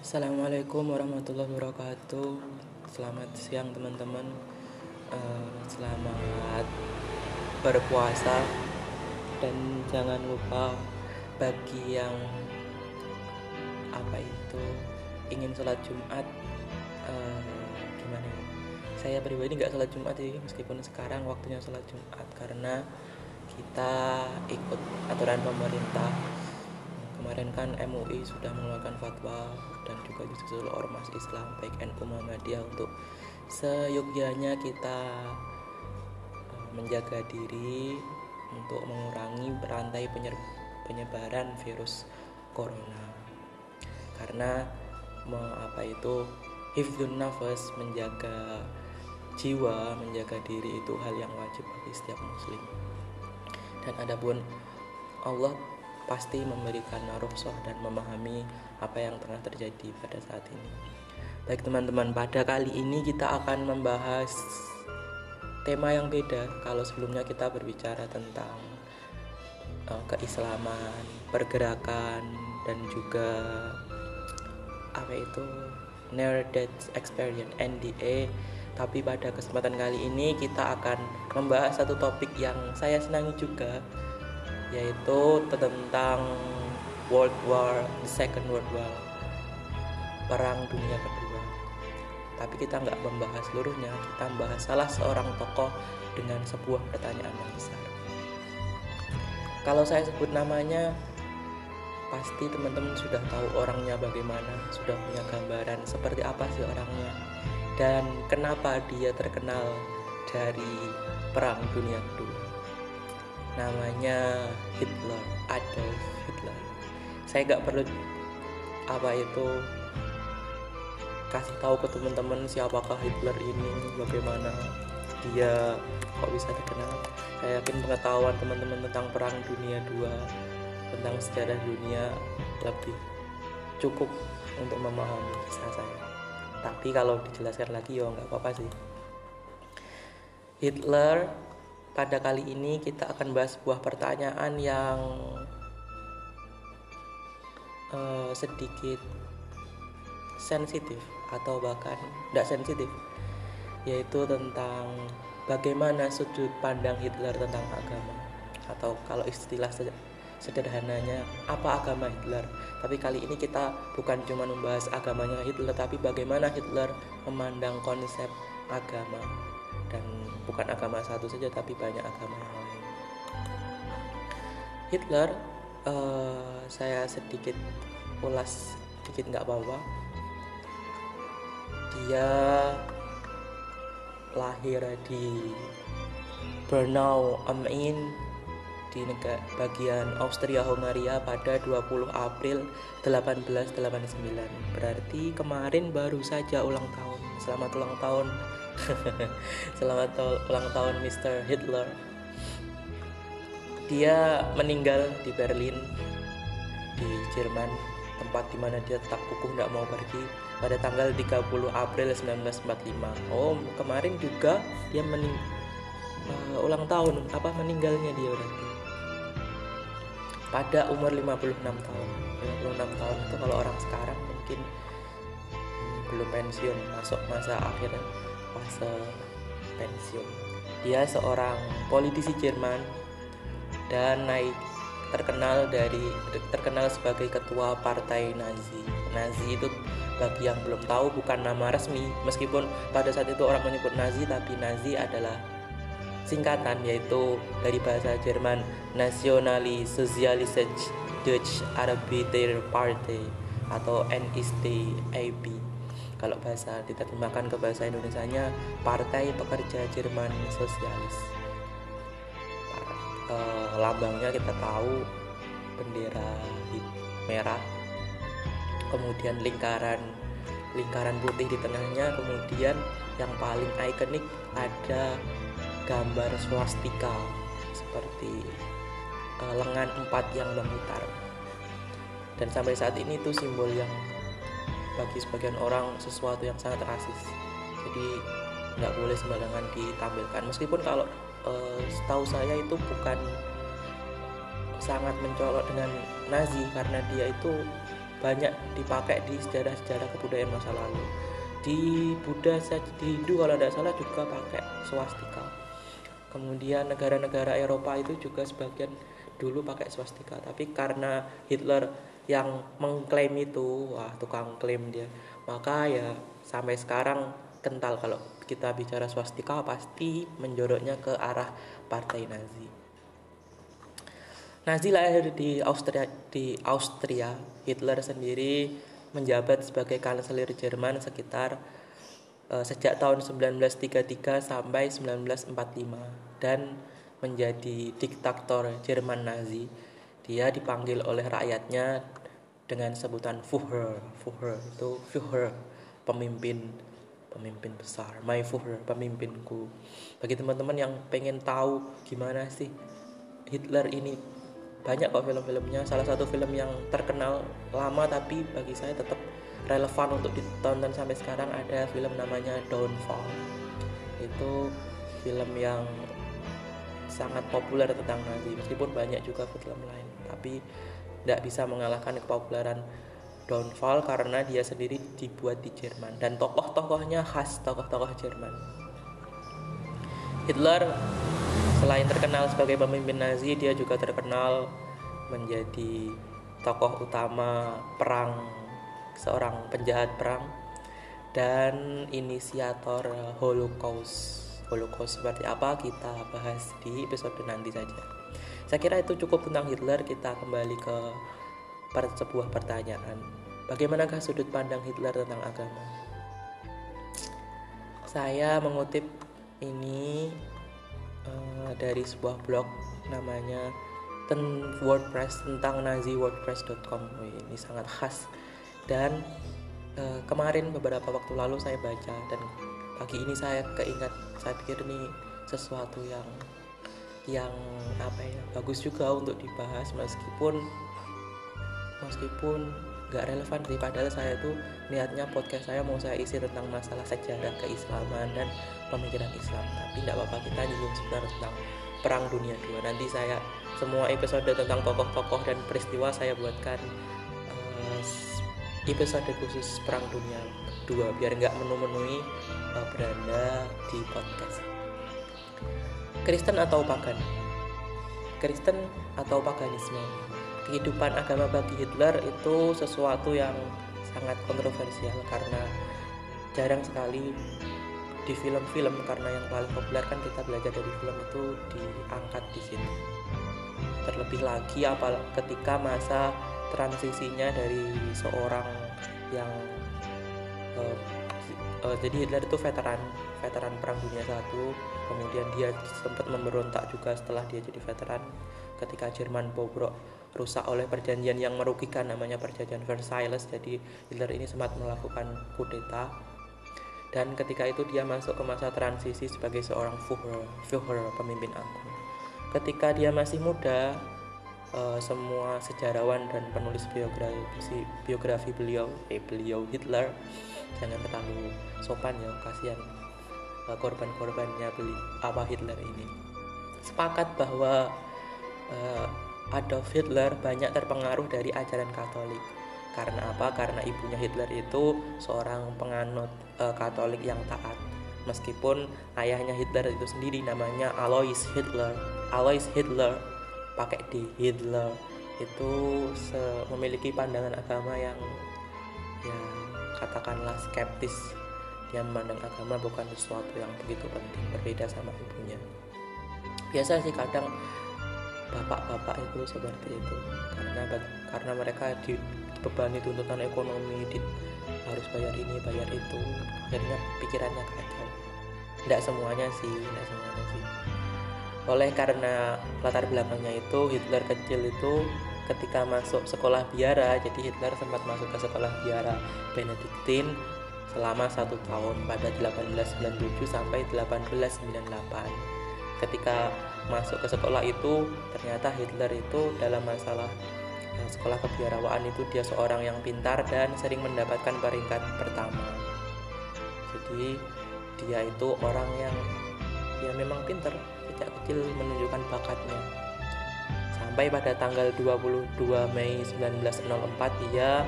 Assalamualaikum warahmatullahi wabarakatuh. Selamat siang teman-teman. Eh, selamat berpuasa dan jangan lupa bagi yang apa itu ingin sholat Jumat eh, gimana ya? Saya pribadi nggak sholat Jumat sih meskipun sekarang waktunya sholat Jumat karena kita ikut aturan pemerintah kemarin kan MUI sudah mengeluarkan fatwa dan juga disusul ormas Islam baik NU Muhammadiyah untuk seyogyanya kita eh, menjaga diri untuk mengurangi rantai penyebaran virus corona. Karena apa itu hifdzun nafas menjaga jiwa menjaga diri itu hal yang wajib bagi setiap muslim. Dan adapun Allah pasti memberikan rukhsah dan memahami apa yang tengah terjadi pada saat ini. Baik teman-teman, pada kali ini kita akan membahas tema yang beda. Kalau sebelumnya kita berbicara tentang uh, keislaman, pergerakan dan juga apa itu near death experience NDA tapi pada kesempatan kali ini kita akan membahas satu topik yang saya senangi juga yaitu tentang World War the Second World War Perang Dunia Kedua. Tapi kita nggak membahas seluruhnya kita membahas salah seorang tokoh dengan sebuah pertanyaan yang besar. Kalau saya sebut namanya pasti teman-teman sudah tahu orangnya bagaimana sudah punya gambaran seperti apa sih orangnya dan kenapa dia terkenal dari perang dunia kedua namanya Hitler Adolf Hitler. Saya nggak perlu apa itu kasih tahu ke teman-teman siapakah Hitler ini bagaimana dia kok bisa terkenal saya yakin pengetahuan teman-teman tentang perang dunia dua tentang sejarah dunia lebih cukup untuk memahami kisah saya. Tapi kalau dijelaskan lagi ya nggak apa-apa sih. Hitler pada kali ini kita akan bahas sebuah pertanyaan yang uh, sedikit sensitif atau bahkan tidak sensitif yaitu tentang bagaimana sudut pandang Hitler tentang agama. Atau kalau istilah sederhananya apa agama Hitler? Tapi kali ini kita bukan cuma membahas agamanya Hitler tapi bagaimana Hitler memandang konsep agama dan bukan agama satu saja tapi banyak agama yang lain. Hitler uh, saya sedikit ulas sedikit nggak apa-apa. Dia lahir di Bernau am Inn di negara bagian Austria Hongaria pada 20 April 1889 berarti kemarin baru saja ulang tahun. Selamat ulang tahun Selamat ulang tahun Mr. Hitler. Dia meninggal di Berlin, di Jerman, tempat di mana dia tetap kukuh tidak mau pergi pada tanggal 30 April 1945. Oh, kemarin juga dia mening uh, ulang tahun apa meninggalnya dia berarti. Pada umur 56 tahun. 56 tahun itu kalau orang sekarang mungkin hmm, belum pensiun, masuk masa akhir fase pensiun. Dia seorang politisi Jerman dan naik terkenal dari terkenal sebagai ketua partai Nazi. Nazi itu bagi yang belum tahu bukan nama resmi meskipun pada saat itu orang menyebut Nazi tapi Nazi adalah singkatan yaitu dari bahasa Jerman Nationally Sozialistische Deutsche Arbeiter Party atau NSDAP kalau bahasa diterjemahkan ke bahasa Indonesia-nya Partai Pekerja Jerman Sosialis. E, lambangnya kita tahu bendera merah. Kemudian lingkaran lingkaran putih di tengahnya. Kemudian yang paling ikonik ada gambar swastika seperti e, lengan empat yang memutar. Dan sampai saat ini itu simbol yang bagi sebagian orang sesuatu yang sangat rasis. Jadi nggak boleh sembarangan ditampilkan. Meskipun kalau uh, setahu saya itu bukan sangat mencolok dengan Nazi karena dia itu banyak dipakai di sejarah-sejarah kebudayaan masa lalu. Di Buddha di Hindu kalau tidak salah juga pakai swastika. Kemudian negara-negara Eropa itu juga sebagian dulu pakai swastika. Tapi karena Hitler yang mengklaim itu wah tukang klaim dia. Maka ya sampai sekarang kental kalau kita bicara swastika pasti menjoroknya ke arah partai Nazi. Nazi lahir di Austria di Austria. Hitler sendiri menjabat sebagai kanselir Jerman sekitar uh, sejak tahun 1933 sampai 1945 dan menjadi diktator Jerman Nazi. Dia dipanggil oleh rakyatnya dengan sebutan Führer. Führer itu Führer, pemimpin pemimpin besar, my Führer, pemimpinku. Bagi teman-teman yang pengen tahu gimana sih Hitler ini banyak kok film-filmnya salah satu film yang terkenal lama tapi bagi saya tetap relevan untuk ditonton sampai sekarang ada film namanya Downfall itu film yang sangat populer tentang Nazi meskipun banyak juga film lain tapi tidak bisa mengalahkan kepopuleran Downfall karena dia sendiri dibuat di Jerman dan tokoh-tokohnya khas tokoh-tokoh Jerman Hitler Selain terkenal sebagai pemimpin Nazi, dia juga terkenal menjadi tokoh utama perang, seorang penjahat perang dan inisiator Holocaust. Holocaust seperti apa kita bahas di episode nanti saja. Saya kira itu cukup tentang Hitler. Kita kembali ke per sebuah pertanyaan. Bagaimanakah sudut pandang Hitler tentang agama? Saya mengutip ini uh, dari sebuah blog namanya ten WordPress tentang Nazi WordPress.com ini sangat khas dan uh, kemarin beberapa waktu lalu saya baca dan pagi ini saya keingat saya pikir ini sesuatu yang yang apa ya bagus juga untuk dibahas meskipun meskipun nggak relevan sih. Padahal saya tuh niatnya podcast saya mau saya isi tentang masalah sejarah keislaman dan pemikiran Islam. Tapi tidak apa-apa kita nyinggung sebentar tentang perang dunia dua nanti saya semua episode tentang tokoh-tokoh dan peristiwa saya buatkan uh, episode khusus perang dunia dua biar nggak menu-menui uh, beranda di podcast Kristen atau pagan Kristen atau paganisme kehidupan agama bagi Hitler itu sesuatu yang sangat kontroversial karena jarang sekali di film-film karena yang paling populer kan kita belajar dari film itu diangkat di sini. Terlebih lagi apal ketika masa transisinya dari seorang yang uh, uh, jadi Hitler itu veteran veteran perang dunia satu kemudian dia sempat memberontak juga setelah dia jadi veteran ketika Jerman bobrok rusak oleh perjanjian yang merugikan namanya perjanjian Versailles. Jadi Hitler ini sempat melakukan kudeta. Dan ketika itu dia masuk ke masa transisi sebagai seorang Führer, Führer pemimpin agung ketika dia masih muda uh, semua sejarawan dan penulis biografi biografi beliau eh beliau Hitler jangan terlalu sopan ya kasihan korban-korbannya apa Hitler ini sepakat bahwa uh, Adolf Hitler banyak terpengaruh dari ajaran Katolik. Karena apa? Karena ibunya Hitler itu seorang penganut e, Katolik yang taat. Meskipun ayahnya Hitler itu sendiri namanya Alois Hitler. Alois Hitler pakai di Hitler itu memiliki pandangan agama yang ya katakanlah skeptis dia memandang agama bukan sesuatu yang begitu penting berbeda sama ibunya. Biasa sih kadang bapak-bapak itu seperti itu. Karena karena mereka dibebani tuntutan ekonomi di, harus bayar ini bayar itu. Akhirnya pikirannya kacau. Tidak semuanya sih tidak semuanya sih. Oleh karena latar belakangnya itu Hitler kecil itu ketika masuk sekolah biara jadi Hitler sempat masuk ke sekolah biara Benediktin selama satu tahun pada 1897 sampai 1898 ketika masuk ke sekolah itu ternyata Hitler itu dalam masalah eh, sekolah kebiarawaan itu dia seorang yang pintar dan sering mendapatkan peringkat pertama. Jadi dia itu orang yang ya memang pintar sejak kecil menunjukkan bakatnya. Sampai pada tanggal 22 Mei 1904 dia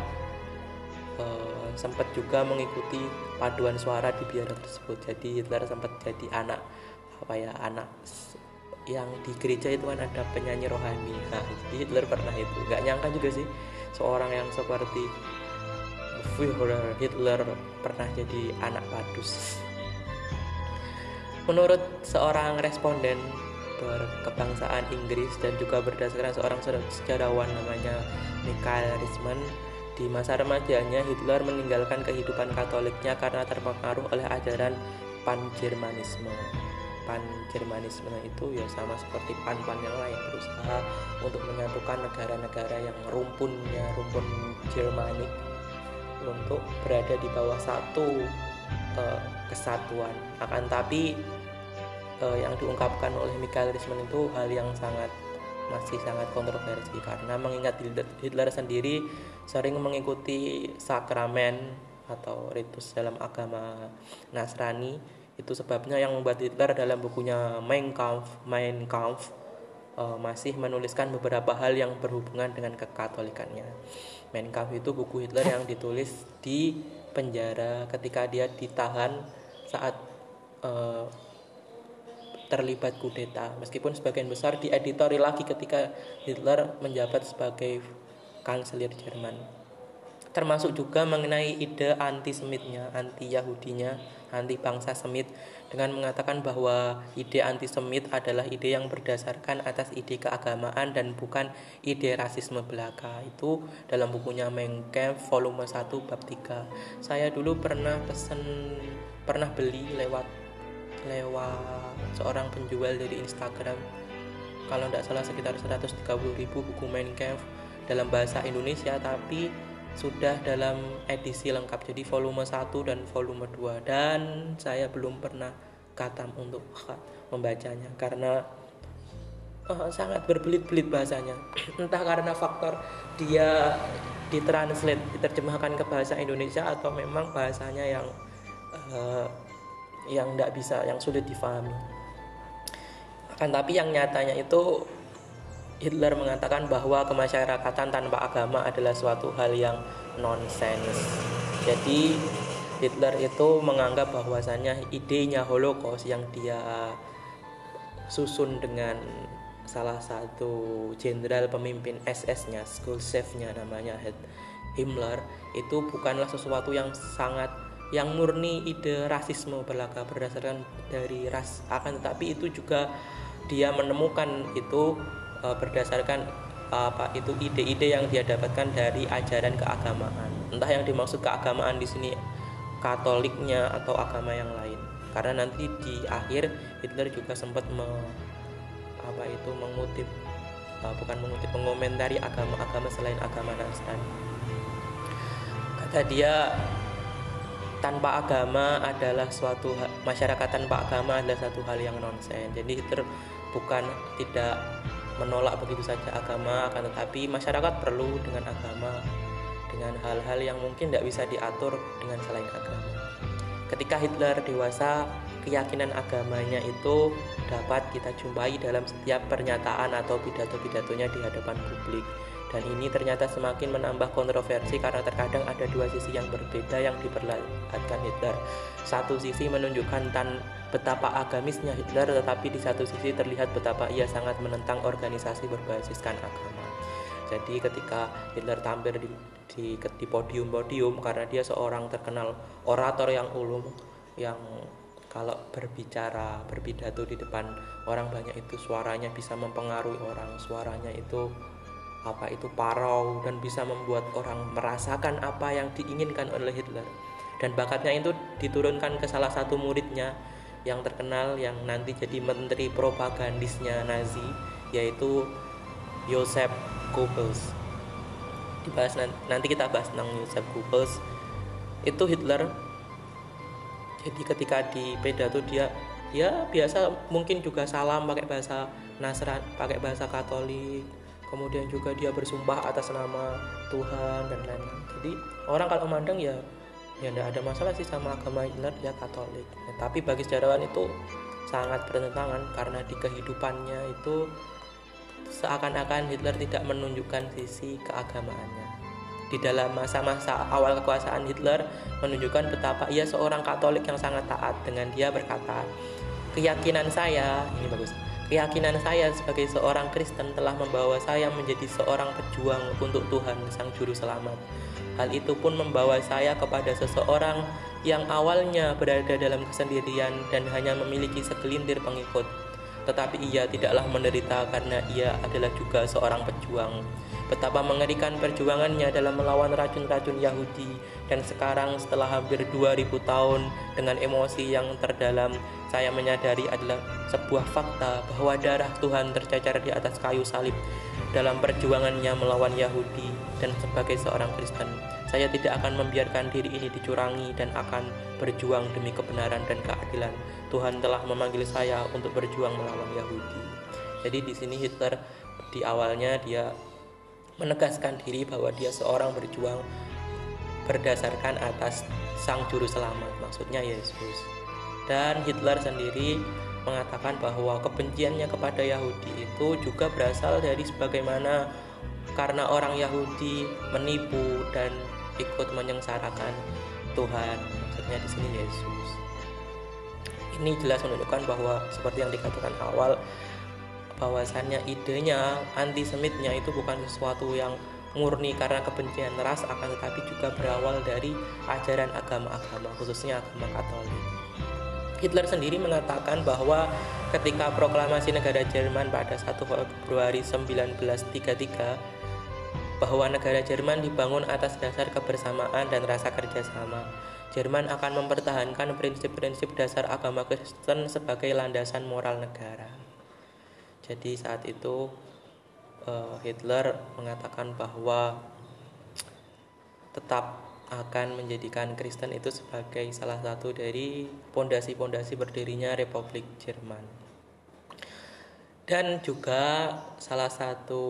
sempat juga mengikuti paduan suara di biara tersebut. Jadi Hitler sempat jadi anak apa ya anak yang di gereja itu kan ada penyanyi rohani. Nah jadi Hitler pernah itu. Nggak nyangka juga sih seorang yang seperti Führer Hitler pernah jadi anak padus menurut seorang responden berkebangsaan Inggris dan juga berdasarkan seorang sejarawan namanya Michael Risman di masa remajanya Hitler meninggalkan kehidupan Katoliknya karena terpengaruh oleh ajaran Pan-Jermanisme. Pan-Jermanisme itu ya sama seperti pan-pan yang lain berusaha untuk menyatukan negara-negara yang rumpunnya rumpun Jermanik untuk berada di bawah satu uh, kesatuan. Akan tapi uh, yang diungkapkan oleh Michael itu hal yang sangat masih sangat kontroversi karena mengingat Hitler sendiri sering mengikuti sakramen atau ritus dalam agama Nasrani. Itu sebabnya yang membuat Hitler dalam bukunya Mein Kampf Mein Kampf uh, masih menuliskan beberapa hal yang berhubungan dengan kekatolikannya. Mein Kampf itu buku Hitler yang ditulis di penjara ketika dia ditahan saat uh, terlibat kudeta. Meskipun sebagian besar dieditori lagi ketika Hitler menjabat sebagai kanselir Jerman termasuk juga mengenai ide antisemitnya, anti Yahudinya, anti bangsa Semit dengan mengatakan bahwa ide antisemit adalah ide yang berdasarkan atas ide keagamaan dan bukan ide rasisme belaka. Itu dalam bukunya Mengke volume 1 bab 3. Saya dulu pernah pesen pernah beli lewat lewat seorang penjual dari Instagram kalau tidak salah sekitar 130 ribu buku Minecraft dalam bahasa Indonesia tapi sudah dalam edisi lengkap. Jadi volume 1 dan volume 2 dan saya belum pernah katam untuk membacanya karena uh, sangat berbelit-belit bahasanya. Entah karena faktor dia ditranslate diterjemahkan ke bahasa Indonesia atau memang bahasanya yang uh, yang tidak bisa yang sulit difahami. Akan tapi yang nyatanya itu Hitler mengatakan bahwa kemasyarakatan tanpa agama adalah suatu hal yang nonsens. Jadi Hitler itu menganggap bahwasannya idenya Holocaust yang dia susun dengan salah satu jenderal pemimpin SS-nya, school chef-nya namanya Himmler itu bukanlah sesuatu yang sangat yang murni ide rasisme berdasarkan dari ras akan tetapi itu juga dia menemukan itu e, berdasarkan apa itu ide-ide yang dia dapatkan dari ajaran keagamaan. Entah yang dimaksud keagamaan di sini Katoliknya atau agama yang lain. Karena nanti di akhir Hitler juga sempat me, apa itu mengutip uh, bukan mengutip mengomentari agama-agama selain agama Nasrani. Kata dia tanpa agama adalah suatu masyarakat tanpa agama adalah satu hal yang nonsen. Jadi Hitler bukan tidak menolak begitu saja agama akan tetapi masyarakat perlu dengan agama dengan hal-hal yang mungkin tidak bisa diatur dengan selain agama. Ketika Hitler dewasa keyakinan agamanya itu dapat kita jumpai dalam setiap pernyataan atau pidato-pidatonya di hadapan publik dan ini ternyata semakin menambah kontroversi karena terkadang ada dua sisi yang berbeda yang diperlihatkan Hitler. Satu sisi menunjukkan tan betapa agamisnya Hitler, tetapi di satu sisi terlihat betapa ia sangat menentang organisasi berbasiskan agama. Jadi ketika Hitler tampil di, di, di podium-podium karena dia seorang terkenal orator yang ulung, yang kalau berbicara berpidato di depan orang banyak itu suaranya bisa mempengaruhi orang suaranya itu apa itu parau dan bisa membuat orang merasakan apa yang diinginkan oleh Hitler. Dan bakatnya itu diturunkan ke salah satu muridnya yang terkenal yang nanti jadi menteri propagandisnya Nazi yaitu Joseph Goebbels. Dibahas nanti kita bahas tentang Joseph Goebbels. Itu Hitler. Jadi ketika di pidato dia ya biasa mungkin juga salam pakai bahasa Nasran pakai bahasa Katolik kemudian juga dia bersumpah atas nama Tuhan dan lain-lain. Jadi orang kalau memandang ya ya tidak ada masalah sih sama agama Hitler ya Katolik. Ya, tapi bagi sejarawan itu sangat bertentangan karena di kehidupannya itu seakan-akan Hitler tidak menunjukkan sisi keagamaannya. Di dalam masa-masa awal kekuasaan Hitler menunjukkan betapa ia seorang Katolik yang sangat taat dengan dia berkata keyakinan saya ini bagus keyakinan saya sebagai seorang Kristen telah membawa saya menjadi seorang pejuang untuk Tuhan Sang Juru Selamat. Hal itu pun membawa saya kepada seseorang yang awalnya berada dalam kesendirian dan hanya memiliki segelintir pengikut tetapi ia tidaklah menderita karena ia adalah juga seorang pejuang. Betapa mengerikan perjuangannya dalam melawan racun-racun Yahudi. Dan sekarang setelah hampir 2000 tahun dengan emosi yang terdalam saya menyadari adalah sebuah fakta bahwa darah Tuhan tercacar di atas kayu salib dalam perjuangannya melawan Yahudi dan sebagai seorang Kristen saya tidak akan membiarkan diri ini dicurangi dan akan berjuang demi kebenaran dan keadilan. Tuhan telah memanggil saya untuk berjuang melawan Yahudi. Jadi di sini Hitler di awalnya dia menegaskan diri bahwa dia seorang berjuang berdasarkan atas sang juru selamat maksudnya Yesus dan Hitler sendiri mengatakan bahwa kebenciannya kepada Yahudi itu juga berasal dari sebagaimana karena orang Yahudi menipu dan ikut menyengsarakan Tuhan maksudnya di sini Yesus ini jelas menunjukkan bahwa seperti yang dikatakan awal bahwasannya idenya antisemitnya itu bukan sesuatu yang murni karena kebencian ras akan tetapi juga berawal dari ajaran agama-agama khususnya agama Katolik. Hitler sendiri mengatakan bahwa ketika proklamasi negara Jerman pada 1 Februari 1933 bahwa negara Jerman dibangun atas dasar kebersamaan dan rasa kerjasama. Jerman akan mempertahankan prinsip-prinsip dasar agama Kristen sebagai landasan moral negara. Jadi saat itu uh, Hitler mengatakan bahwa tetap akan menjadikan Kristen itu sebagai salah satu dari pondasi-pondasi berdirinya Republik Jerman. Dan juga salah satu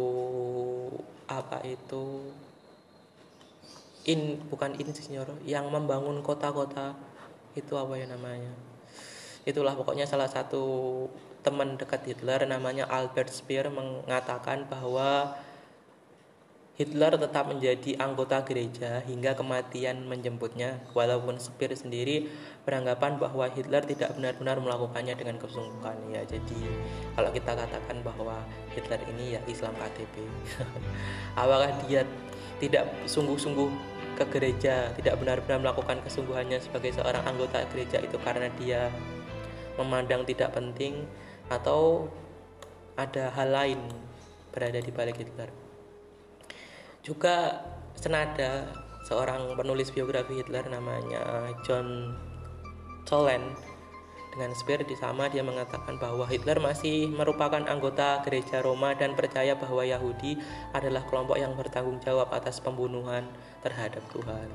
apa itu in bukan insinyur yang membangun kota-kota itu apa ya namanya? Itulah pokoknya salah satu teman dekat Hitler namanya Albert Speer mengatakan bahwa Hitler tetap menjadi anggota gereja hingga kematian menjemputnya. Walaupun Speer sendiri beranggapan bahwa Hitler tidak benar-benar melakukannya dengan kesungguhan. Ya jadi kalau kita katakan bahwa Hitler ini ya Islam KTP apakah dia tidak sungguh-sungguh ke gereja tidak benar-benar melakukan kesungguhannya sebagai seorang anggota gereja itu karena dia memandang tidak penting atau ada hal lain berada di balik Hitler. Juga senada seorang penulis biografi Hitler namanya John Toland dengan Speer di sama dia mengatakan bahwa Hitler masih merupakan anggota gereja Roma dan percaya bahwa Yahudi adalah kelompok yang bertanggung jawab atas pembunuhan terhadap Tuhan.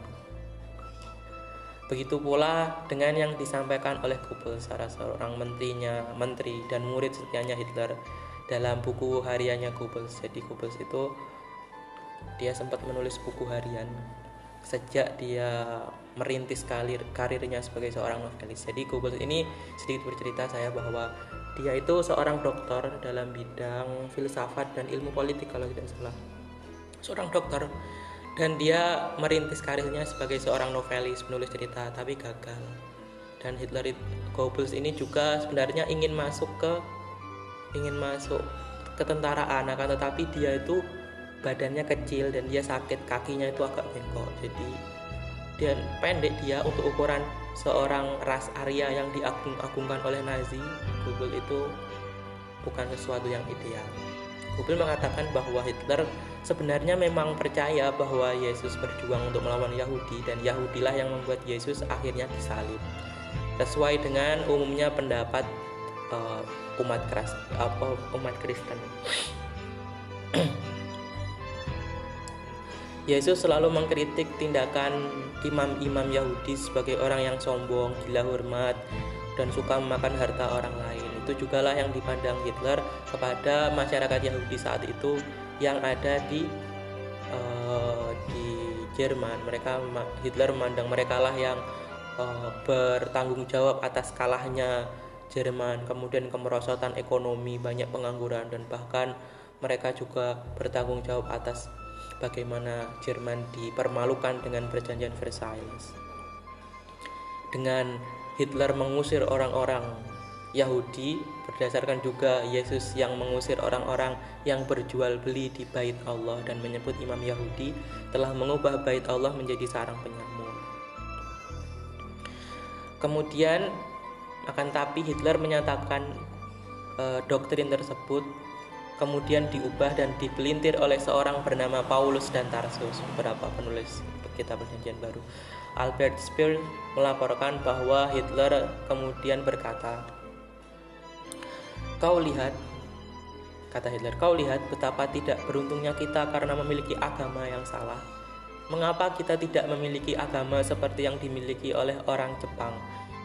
Begitu pula dengan yang disampaikan oleh Goebbels, salah seorang menterinya, menteri dan murid setianya Hitler dalam buku hariannya Goebbels. Jadi Goebbels itu dia sempat menulis buku harian sejak dia merintis karir karirnya sebagai seorang novelis. Jadi Goebbels ini sedikit bercerita saya bahwa dia itu seorang dokter dalam bidang filsafat dan ilmu politik kalau tidak salah. Seorang dokter dan dia merintis karirnya sebagai seorang novelis penulis cerita tapi gagal dan Hitler Goebbels ini juga sebenarnya ingin masuk ke ingin masuk ke tentaraan akan tetapi dia itu badannya kecil dan dia sakit kakinya itu agak bengkok jadi dan pendek dia untuk ukuran seorang ras Arya yang diagung-agungkan oleh Nazi Google itu bukan sesuatu yang ideal Google mengatakan bahwa Hitler sebenarnya memang percaya bahwa Yesus berjuang untuk melawan Yahudi dan Yahudilah yang membuat Yesus akhirnya disalib. Sesuai dengan umumnya pendapat uh, umat keras apa umat Kristen. Yesus selalu mengkritik tindakan imam-imam Yahudi sebagai orang yang sombong, gila hormat, dan suka memakan harta orang lain. Itu jugalah yang dipandang Hitler kepada masyarakat Yahudi saat itu yang ada di uh, di Jerman mereka Hitler memandang mereka lah yang uh, bertanggung jawab atas kalahnya Jerman kemudian kemerosotan ekonomi banyak pengangguran dan bahkan mereka juga bertanggung jawab atas bagaimana Jerman dipermalukan dengan perjanjian Versailles. Dengan Hitler mengusir orang-orang Yahudi berdasarkan juga Yesus yang mengusir orang-orang yang berjual beli di bait Allah dan menyebut imam Yahudi telah mengubah bait Allah menjadi sarang penyamur. Kemudian akan tapi Hitler menyatakan e, doktrin tersebut kemudian diubah dan dipelintir oleh seorang bernama Paulus dan Tarsus, beberapa penulis kitab perjanjian baru. Albert Speer melaporkan bahwa Hitler kemudian berkata, Kau lihat, kata Hitler, kau lihat betapa tidak beruntungnya kita karena memiliki agama yang salah. Mengapa kita tidak memiliki agama seperti yang dimiliki oleh orang Jepang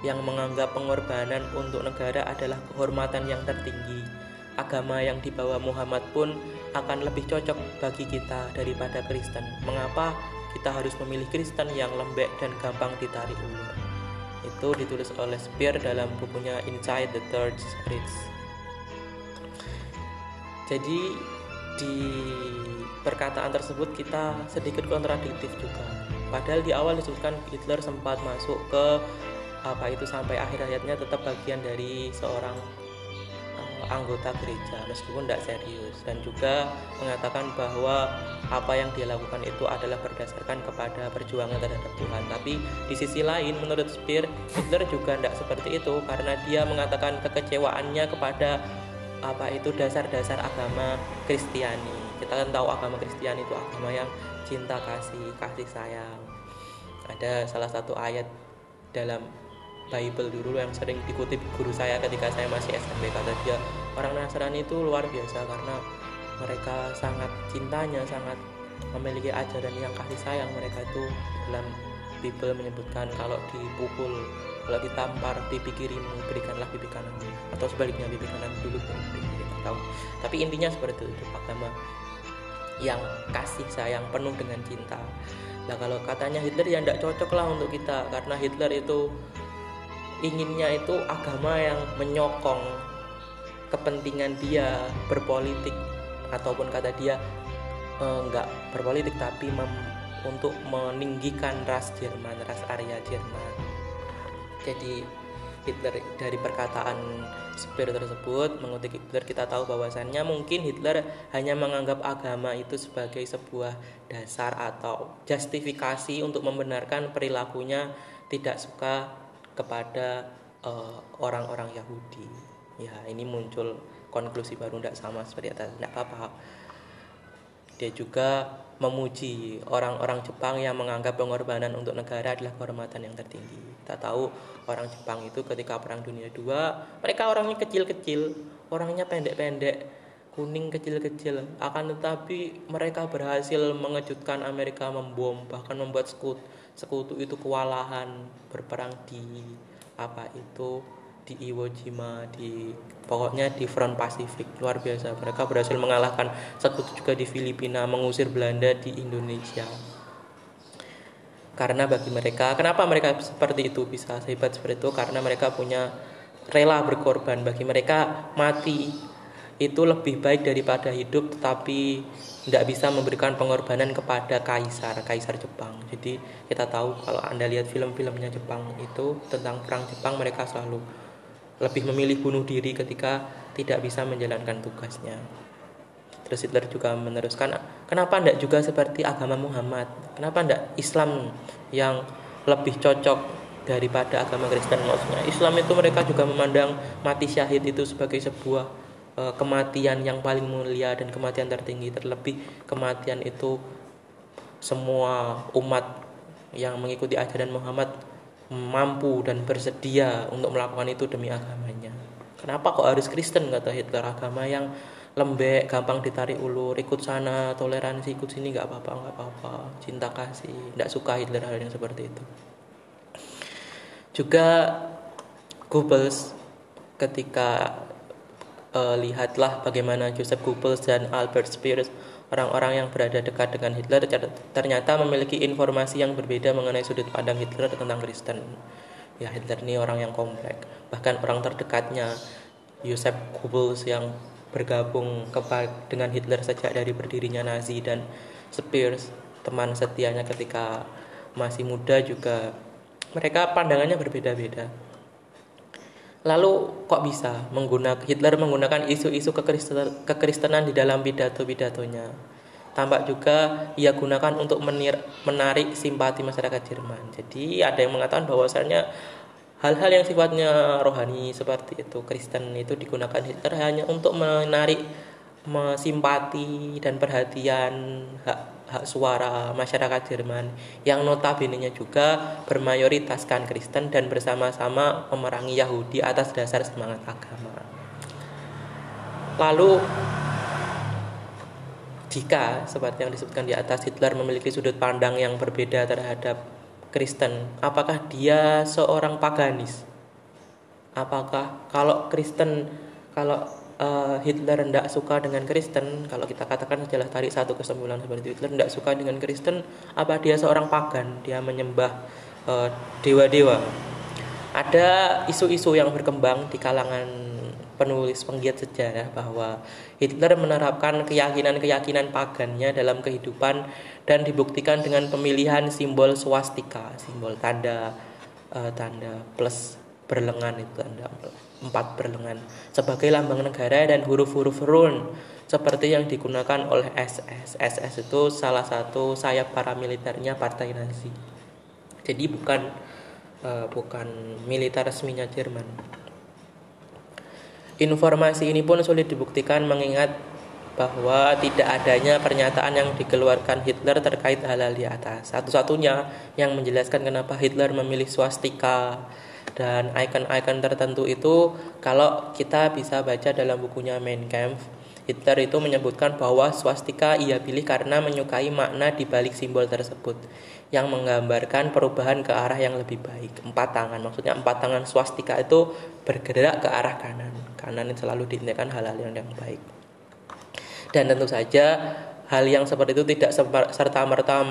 yang menganggap pengorbanan untuk negara adalah kehormatan yang tertinggi? Agama yang dibawa Muhammad pun akan lebih cocok bagi kita daripada Kristen. Mengapa kita harus memilih Kristen yang lembek dan gampang ditarik ulur? Itu ditulis oleh Spear dalam bukunya Inside the Third Reich. Jadi di perkataan tersebut kita sedikit kontradiktif juga. Padahal di awal disebutkan Hitler sempat masuk ke apa itu sampai akhir hayatnya tetap bagian dari seorang anggota gereja meskipun tidak serius. Dan juga mengatakan bahwa apa yang dia lakukan itu adalah berdasarkan kepada perjuangan terhadap Tuhan. Tapi di sisi lain menurut Speer Hitler juga tidak seperti itu karena dia mengatakan kekecewaannya kepada apa itu dasar-dasar agama Kristiani. Kita kan tahu agama Kristiani itu agama yang cinta kasih kasih sayang. Ada salah satu ayat dalam Bible dulu yang sering dikutip guru saya ketika saya masih SMP kata dia orang Nasrani itu luar biasa karena mereka sangat cintanya sangat memiliki ajaran yang kasih sayang. Mereka itu dalam Bible menyebutkan kalau dipukul kalau ditampar pipi kirimu berikanlah pipi kananmu. Atau sebaliknya pipi kanan dulu tahu. Tapi intinya seperti itu agama yang kasih sayang penuh dengan cinta. Nah kalau katanya Hitler ya tidak cocok lah untuk kita karena Hitler itu inginnya itu agama yang menyokong kepentingan dia berpolitik ataupun kata dia enggak berpolitik tapi mem, untuk meninggikan ras Jerman, ras Arya Jerman. Jadi Hitler dari perkataan Speer tersebut mengutip Hitler kita tahu bahwasannya mungkin Hitler hanya menganggap agama itu sebagai sebuah dasar atau justifikasi untuk membenarkan perilakunya tidak suka kepada eh, orang-orang uh, Yahudi. Ya, ini muncul konklusi baru tidak sama seperti atas. Tidak apa-apa. Dia juga memuji orang-orang Jepang yang menganggap pengorbanan untuk negara adalah kehormatan yang tertinggi. Kita tahu orang Jepang itu ketika Perang Dunia II, mereka orangnya kecil-kecil, orangnya pendek-pendek, kuning kecil-kecil. Akan tetapi mereka berhasil mengejutkan Amerika membom, bahkan membuat sekutu sekutu itu kewalahan berperang di apa itu di Iwo Jima di pokoknya di front Pasifik luar biasa. Mereka berhasil mengalahkan sekutu juga di Filipina mengusir Belanda di Indonesia. Karena bagi mereka kenapa mereka seperti itu bisa hebat seperti itu? Karena mereka punya rela berkorban. Bagi mereka mati itu lebih baik daripada hidup tetapi tidak bisa memberikan pengorbanan kepada kaisar kaisar Jepang. Jadi kita tahu kalau anda lihat film-filmnya Jepang itu tentang perang Jepang mereka selalu lebih memilih bunuh diri ketika tidak bisa menjalankan tugasnya. Terus Hitler juga meneruskan kenapa tidak juga seperti agama Muhammad? Kenapa tidak Islam yang lebih cocok daripada agama Kristen? Maksudnya Islam itu mereka juga memandang mati syahid itu sebagai sebuah uh, kematian yang paling mulia dan kematian tertinggi terlebih kematian itu semua umat yang mengikuti ajaran Muhammad mampu dan bersedia untuk melakukan itu demi agamanya. Kenapa kok harus Kristen kata Hitler agama yang lembek, gampang ditarik ulur, ikut sana, toleransi, ikut sini nggak apa-apa, nggak apa-apa, cinta kasih, nggak suka Hitler hal yang seperti itu. Juga Goebbels ketika uh, lihatlah bagaimana Joseph Goebbels dan Albert Speer orang-orang yang berada dekat dengan Hitler ternyata memiliki informasi yang berbeda mengenai sudut pandang Hitler tentang Kristen. Ya Hitler ini orang yang kompleks. Bahkan orang terdekatnya Joseph Goebbels yang bergabung dengan Hitler sejak dari berdirinya Nazi dan Spears teman setianya ketika masih muda juga mereka pandangannya berbeda-beda lalu kok bisa menggunakan Hitler menggunakan isu-isu kekristen, kekristenan di dalam pidato-pidatonya? Tampak juga ia gunakan untuk menir, menarik simpati masyarakat Jerman. Jadi ada yang mengatakan bahwasanya hal-hal yang sifatnya rohani seperti itu Kristen itu digunakan Hitler hanya untuk menarik simpati dan perhatian hak suara masyarakat Jerman yang notabene juga bermayoritaskan Kristen dan bersama-sama memerangi Yahudi atas dasar semangat agama. Lalu jika seperti yang disebutkan di atas Hitler memiliki sudut pandang yang berbeda terhadap Kristen, apakah dia seorang paganis? Apakah kalau Kristen kalau uh, Hitler tidak suka dengan Kristen, kalau kita katakan setelah tarik satu kesimpulan seperti Hitler tidak suka dengan Kristen, apa dia seorang pagan? Dia menyembah uh, dewa-dewa. Ada isu-isu yang berkembang di kalangan penulis penggiat sejarah bahwa Hitler menerapkan keyakinan-keyakinan pagannya dalam kehidupan dan dibuktikan dengan pemilihan simbol swastika, simbol tanda uh, tanda plus berlengan itu tanda empat berlengan sebagai lambang negara dan huruf-huruf rune seperti yang digunakan oleh SS. SS itu salah satu sayap paramiliternya Partai Nazi. Jadi bukan uh, bukan militer resminya Jerman. Informasi ini pun sulit dibuktikan mengingat bahwa tidak adanya pernyataan yang dikeluarkan Hitler terkait hal-hal di atas. Satu-satunya yang menjelaskan kenapa Hitler memilih swastika dan icon-icon tertentu itu kalau kita bisa baca dalam bukunya Mein Kampf Hitler itu menyebutkan bahwa swastika ia pilih karena menyukai makna di balik simbol tersebut yang menggambarkan perubahan ke arah yang lebih baik. Empat tangan, maksudnya empat tangan swastika itu bergerak ke arah kanan. Kanan selalu diintikan hal-hal yang, yang baik. Dan tentu saja hal yang seperti itu tidak serta merta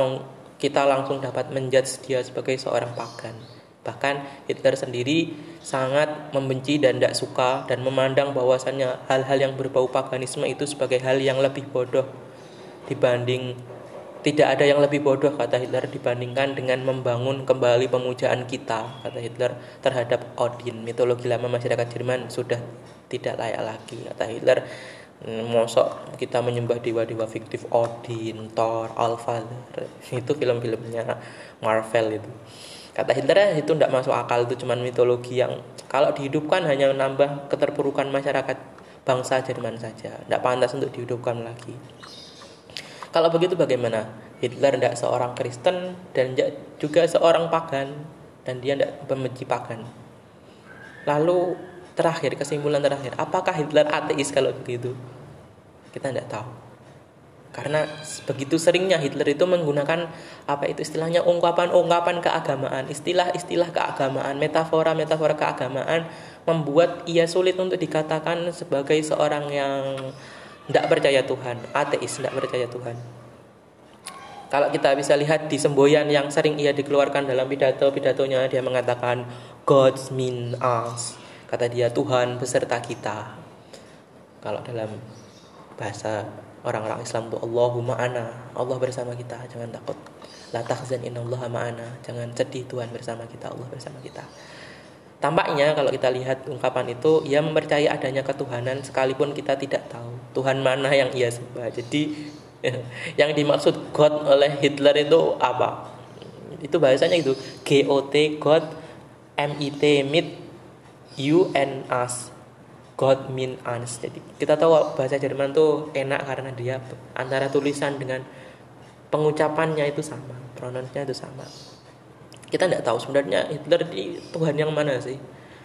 kita langsung dapat menjudge dia sebagai seorang pagan. Bahkan Hitler sendiri sangat membenci dan tidak suka dan memandang bahwasannya hal-hal yang berbau paganisme itu sebagai hal yang lebih bodoh dibanding tidak ada yang lebih bodoh kata Hitler dibandingkan dengan membangun kembali pemujaan kita kata Hitler terhadap Odin. Mitologi lama masyarakat Jerman sudah tidak layak lagi kata Hitler. Mosok kita menyembah dewa-dewa fiktif Odin, Thor, Allfather itu film-filmnya Marvel itu Kata Hitler itu tidak masuk akal itu cuma mitologi yang kalau dihidupkan hanya menambah keterpurukan masyarakat bangsa Jerman saja. Tidak pantas untuk dihidupkan lagi. Kalau begitu bagaimana? Hitler tidak seorang Kristen dan juga seorang pagan dan dia tidak membenci pagan. Lalu terakhir kesimpulan terakhir, apakah Hitler ateis kalau begitu? Kita tidak tahu karena begitu seringnya Hitler itu menggunakan apa itu istilahnya ungkapan-ungkapan keagamaan, istilah-istilah keagamaan, metafora-metafora keagamaan membuat ia sulit untuk dikatakan sebagai seorang yang tidak percaya Tuhan, ateis, tidak percaya Tuhan. Kalau kita bisa lihat di semboyan yang sering ia dikeluarkan dalam pidato-pidatonya, dia mengatakan God's mean us. Kata dia Tuhan beserta kita. Kalau dalam bahasa orang-orang Islam tuh Allahumma ana. Allah bersama kita jangan takut. La tahzan innallaha ma'ana. Jangan sedih Tuhan bersama kita Allah bersama kita. Tampaknya kalau kita lihat ungkapan itu ia mempercayai adanya ketuhanan sekalipun kita tidak tahu Tuhan mana yang ia sembah. Jadi yang dimaksud God oleh Hitler itu apa? Itu bahasanya itu G O T God M I T mit U N us God mean uns. Jadi kita tahu bahasa Jerman tuh enak karena dia antara tulisan dengan pengucapannya itu sama, pronounsnya itu sama. Kita tidak tahu sebenarnya Hitler di Tuhan yang mana sih.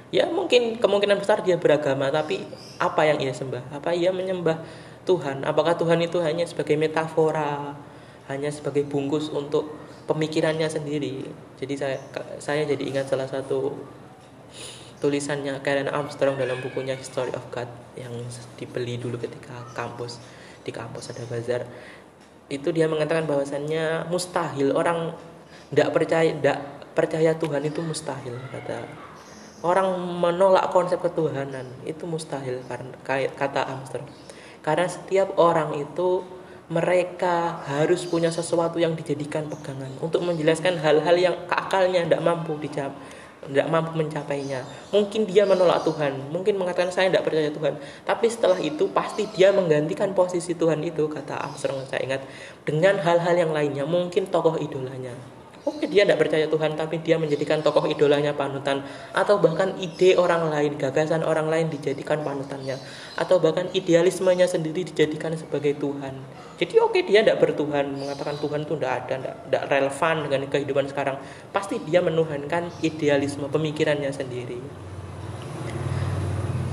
Ya mungkin kemungkinan besar dia beragama, tapi apa yang ia sembah? Apa ia menyembah Tuhan? Apakah Tuhan itu hanya sebagai metafora, hanya sebagai bungkus untuk pemikirannya sendiri? Jadi saya saya jadi ingat salah satu tulisannya Karen Armstrong dalam bukunya History of God yang dibeli dulu ketika kampus di kampus ada bazar. Itu dia mengatakan bahwasannya mustahil orang tidak percaya tidak percaya Tuhan itu mustahil kata. Orang menolak konsep ketuhanan itu mustahil karena kata Armstrong. Karena setiap orang itu mereka harus punya sesuatu yang dijadikan pegangan untuk menjelaskan hal-hal yang keakalnya tidak mampu dijawab tidak mampu mencapainya. Mungkin dia menolak Tuhan. Mungkin mengatakan saya tidak percaya Tuhan. Tapi setelah itu pasti dia menggantikan posisi Tuhan itu kata Armstrong. Saya ingat dengan hal-hal yang lainnya mungkin tokoh idolanya Oke dia tidak percaya Tuhan tapi dia menjadikan tokoh idolanya panutan atau bahkan ide orang lain, gagasan orang lain dijadikan panutannya atau bahkan idealismenya sendiri dijadikan sebagai Tuhan. Jadi oke dia tidak bertuhan mengatakan Tuhan itu tidak ada, tidak relevan dengan kehidupan sekarang. Pasti dia menuhankan idealisme pemikirannya sendiri.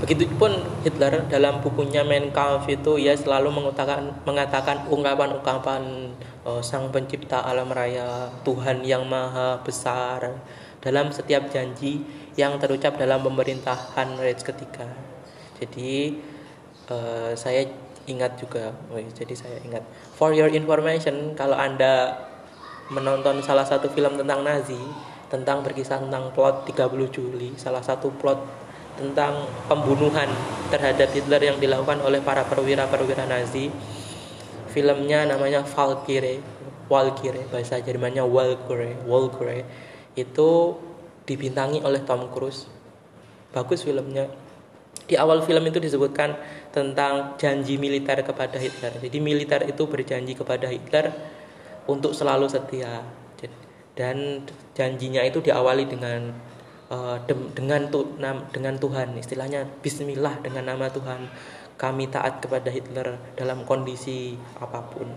Begitupun Hitler dalam bukunya Mein Kampf itu ia selalu mengatakan mengatakan ungkapan-ungkapan uh, sang pencipta alam raya, Tuhan yang maha besar dalam setiap janji yang terucap dalam pemerintahan Reich ketiga. Jadi uh, saya ingat juga, oh, jadi saya ingat. For your information, kalau anda menonton salah satu film tentang Nazi, tentang berkisah tentang plot 30 Juli, salah satu plot tentang pembunuhan terhadap Hitler yang dilakukan oleh para perwira-perwira Nazi. Filmnya namanya Valkyrie, Valkyrie bahasa Jermannya Valkyrie, Valkyrie. Itu dibintangi oleh Tom Cruise. Bagus filmnya. Di awal film itu disebutkan tentang janji militer kepada Hitler. Jadi militer itu berjanji kepada Hitler untuk selalu setia. Dan janjinya itu diawali dengan uh, dengan dengan Tuhan istilahnya Bismillah dengan nama Tuhan kami taat kepada Hitler dalam kondisi apa pun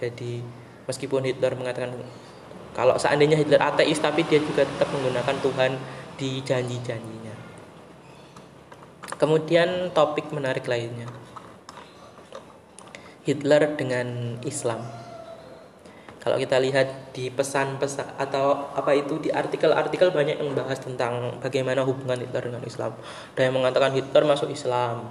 jadi meskipun Hitler mengatakan kalau seandainya Hitler ateis tapi dia juga tetap menggunakan Tuhan di janji-janjinya kemudian topik menarik lainnya Hitler dengan Islam kalau kita lihat di pesan-pesan atau apa itu di artikel-artikel banyak yang membahas tentang bagaimana hubungan Hitler dengan Islam. Ada yang mengatakan Hitler masuk Islam.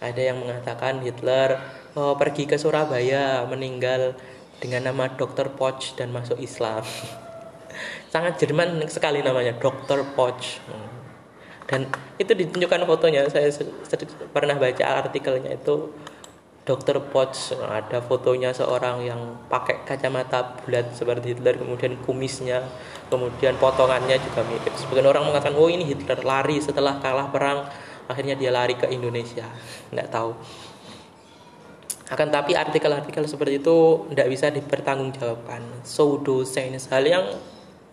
Ada yang mengatakan Hitler oh, pergi ke Surabaya meninggal dengan nama Dr. Poch dan masuk Islam. Sangat Jerman sekali namanya Dr. Poch. Dan itu ditunjukkan fotonya. Saya pernah baca artikelnya itu Dr. Potts ada fotonya seorang yang pakai kacamata bulat seperti Hitler kemudian kumisnya kemudian potongannya juga mirip sebagian orang mengatakan oh ini Hitler lari setelah kalah perang akhirnya dia lari ke Indonesia. Nggak tahu. Akan tapi artikel-artikel seperti itu tidak bisa dipertanggungjawabkan. Pseudo science hal yang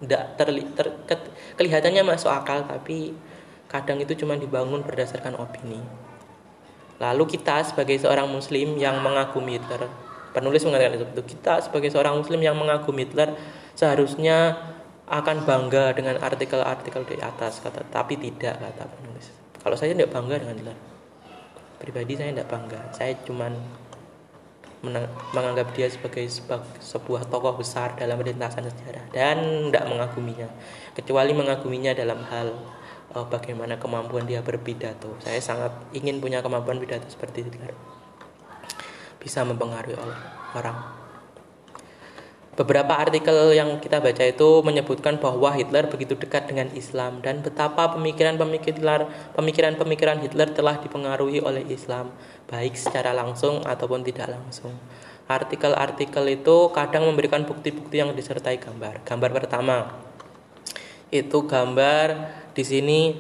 tidak terli, ter, ke, kelihatannya masuk akal tapi kadang itu cuma dibangun berdasarkan opini. Lalu kita sebagai seorang muslim yang mengagumi Hitler, penulis mengatakan itu, kita sebagai seorang muslim yang mengagumi Hitler seharusnya akan bangga dengan artikel-artikel di atas kata tapi tidak kata penulis. Kalau saya tidak bangga dengan Hitler. Pribadi saya tidak bangga. Saya cuman menganggap dia sebagai sebuah tokoh besar dalam lintasan sejarah dan tidak mengaguminya kecuali mengaguminya dalam hal uh, bagaimana kemampuan dia berpidato. Saya sangat ingin punya kemampuan pidato seperti Hitler. Bisa mempengaruhi orang. Beberapa artikel yang kita baca itu menyebutkan bahwa Hitler begitu dekat dengan Islam dan betapa pemikiran-pemikiran Hitler telah dipengaruhi oleh Islam, baik secara langsung ataupun tidak langsung. Artikel-artikel itu kadang memberikan bukti-bukti yang disertai gambar. Gambar pertama itu gambar di sini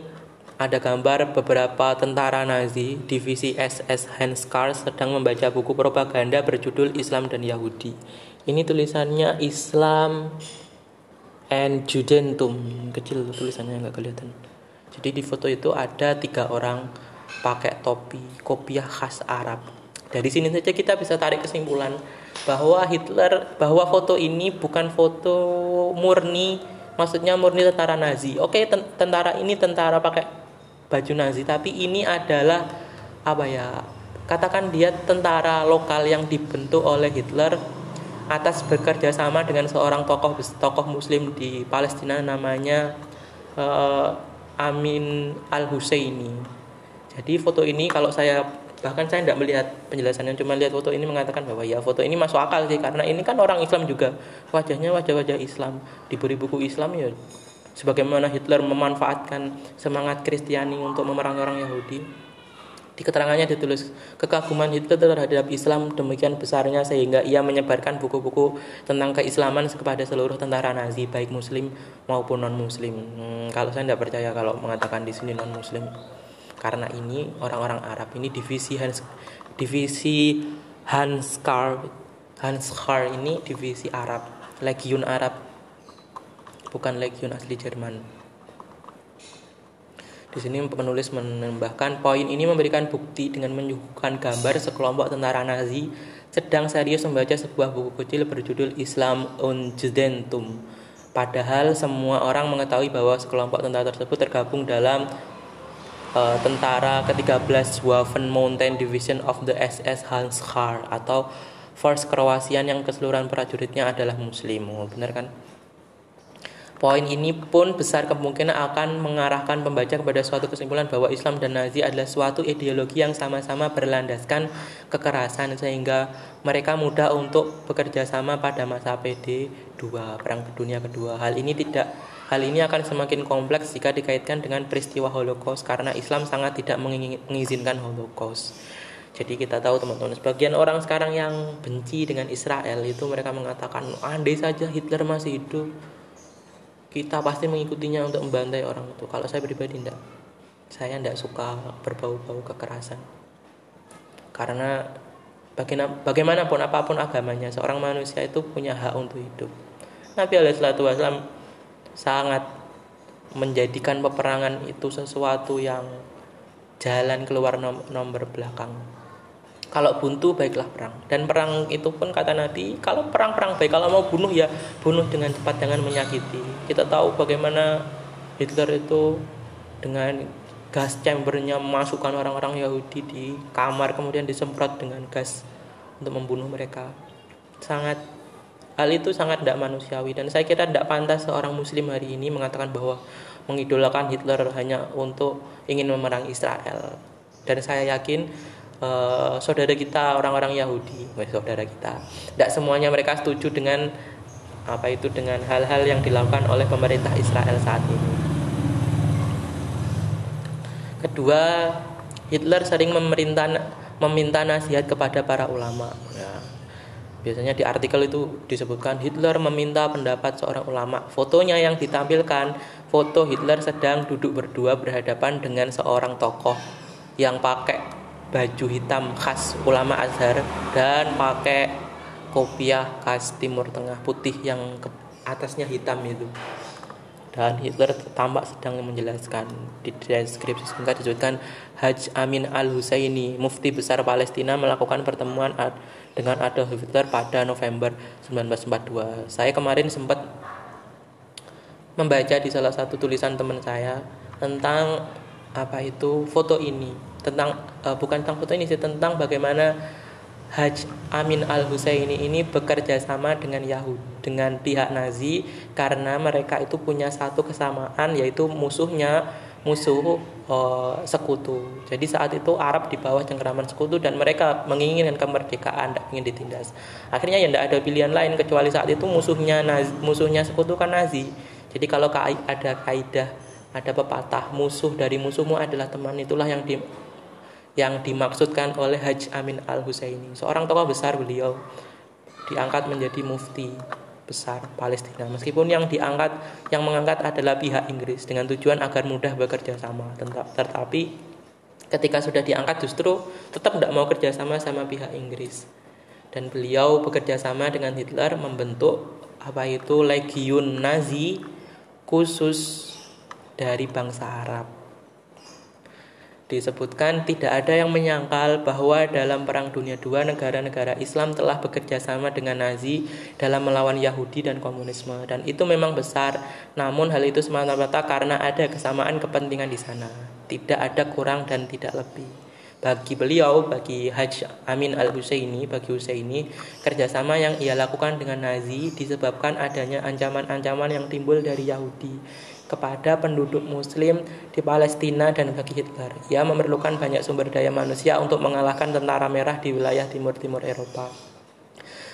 ada gambar beberapa tentara Nazi divisi SS Kars sedang membaca buku propaganda berjudul Islam dan Yahudi. Ini tulisannya Islam and Judentum kecil tulisannya nggak kelihatan. Jadi di foto itu ada tiga orang pakai topi kopiah khas Arab. Dari sini saja kita bisa tarik kesimpulan bahwa Hitler bahwa foto ini bukan foto murni maksudnya murni tentara Nazi. Oke, tentara ini tentara pakai baju Nazi, tapi ini adalah apa ya? Katakan dia tentara lokal yang dibentuk oleh Hitler atas bekerja sama dengan seorang tokoh tokoh muslim di Palestina namanya uh, Amin Al Husaini. Jadi foto ini kalau saya bahkan saya tidak melihat penjelasannya cuma lihat foto ini mengatakan bahwa ya foto ini masuk akal sih karena ini kan orang Islam juga. Wajahnya wajah-wajah Islam. Diberi buku Islam ya sebagaimana Hitler memanfaatkan semangat Kristiani untuk memerangi orang Yahudi Di keterangannya ditulis kekaguman Hitler terhadap Islam demikian besarnya sehingga ia menyebarkan buku-buku tentang keislaman kepada seluruh tentara Nazi baik Muslim maupun non Muslim. Hmm, kalau saya tidak percaya kalau mengatakan di sini non Muslim karena ini orang-orang Arab ini divisi Hans divisi Hanskar Hanskar ini divisi Arab legiun Arab bukan legiun asli Jerman. Di sini penulis menambahkan poin ini memberikan bukti dengan menyuguhkan gambar sekelompok tentara Nazi sedang serius membaca sebuah buku kecil berjudul Islam Unjudentum. Padahal semua orang mengetahui bahwa sekelompok tentara tersebut tergabung dalam uh, tentara ke-13 Waffen Mountain Division of the SS Hanskar atau Force Kroasian yang keseluruhan prajuritnya adalah muslim. Benar kan? Poin ini pun besar kemungkinan akan mengarahkan pembaca kepada suatu kesimpulan bahwa Islam dan Nazi adalah suatu ideologi yang sama-sama berlandaskan kekerasan sehingga mereka mudah untuk bekerja sama pada masa PD 2 Perang Dunia Kedua. Hal ini tidak hal ini akan semakin kompleks jika dikaitkan dengan peristiwa Holocaust karena Islam sangat tidak mengizinkan Holocaust. Jadi kita tahu teman-teman, sebagian orang sekarang yang benci dengan Israel itu mereka mengatakan andai saja Hitler masih hidup, kita pasti mengikutinya untuk membantai orang itu. Kalau saya pribadi tidak saya tidak suka berbau-bau kekerasan. Karena bagaimanapun apa pun agamanya seorang manusia itu punya hak untuk hidup. Nabi Alaihissalam sangat menjadikan peperangan itu sesuatu yang jalan keluar nomor belakang kalau buntu baiklah perang. Dan perang itu pun kata Nabi kalau perang perang baik kalau mau bunuh ya bunuh dengan cepat jangan menyakiti. Kita tahu bagaimana Hitler itu dengan gas chambernya memasukkan orang-orang Yahudi di kamar kemudian disemprot dengan gas untuk membunuh mereka. Sangat hal itu sangat tidak manusiawi. Dan saya kira tidak pantas seorang muslim hari ini mengatakan bahwa mengidolakan Hitler hanya untuk ingin memerang Israel. Dan saya yakin uh, saudara kita orang-orang Yahudi, saudara kita. Tidak semuanya mereka setuju dengan apa itu dengan hal-hal yang dilakukan oleh pemerintah Israel saat ini. Kedua, Hitler sering memerintah meminta nasihat kepada para ulama. Ya. Biasanya di artikel itu disebutkan Hitler meminta pendapat seorang ulama. Fotonya yang ditampilkan, foto Hitler sedang duduk berdua berhadapan dengan seorang tokoh yang pakai baju hitam khas ulama Azhar dan pakai kopiah khas Timur Tengah putih yang ke atasnya hitam itu. Dan Hitler tampak sedang menjelaskan di deskripsi singkat disebutkan Haj Amin Al Husaini mufti besar Palestina melakukan pertemuan dengan Adolf Hitler pada November 1942 saya kemarin sempat membaca di salah satu tulisan teman saya tentang apa itu foto ini tentang uh, bukan tentang foto ini sih tentang bagaimana Haj Amin Al Husaini ini bekerja sama dengan Yahudi dengan pihak Nazi karena mereka itu punya satu kesamaan yaitu musuhnya musuh uh, sekutu. Jadi saat itu Arab di bawah cengkeraman sekutu dan mereka menginginkan kemerdekaan, tidak ingin ditindas. Akhirnya ya tidak ada pilihan lain kecuali saat itu musuhnya Nazi, musuhnya sekutu kan Nazi. Jadi kalau ada kaidah, ada pepatah musuh dari musuhmu adalah teman itulah yang di, yang dimaksudkan oleh Haji Amin Al Husaini. Seorang tokoh besar beliau diangkat menjadi mufti besar Palestina. Meskipun yang diangkat yang mengangkat adalah pihak Inggris dengan tujuan agar mudah bekerja sama. Tetapi ketika sudah diangkat justru tetap tidak mau kerja sama sama pihak Inggris. Dan beliau bekerja sama dengan Hitler membentuk apa itu legiun Nazi khusus dari bangsa Arab disebutkan tidak ada yang menyangkal bahwa dalam Perang Dunia II negara-negara Islam telah bekerja sama dengan Nazi dalam melawan Yahudi dan komunisme. Dan itu memang besar. Namun hal itu semata-mata karena ada kesamaan kepentingan di sana. Tidak ada kurang dan tidak lebih. Bagi beliau, bagi Haj Amin al Husaini, bagi Husaini, kerjasama yang ia lakukan dengan Nazi disebabkan adanya ancaman-ancaman yang timbul dari Yahudi kepada penduduk muslim di Palestina dan bagi Hitler. Ia memerlukan banyak sumber daya manusia untuk mengalahkan tentara merah di wilayah timur-timur Eropa.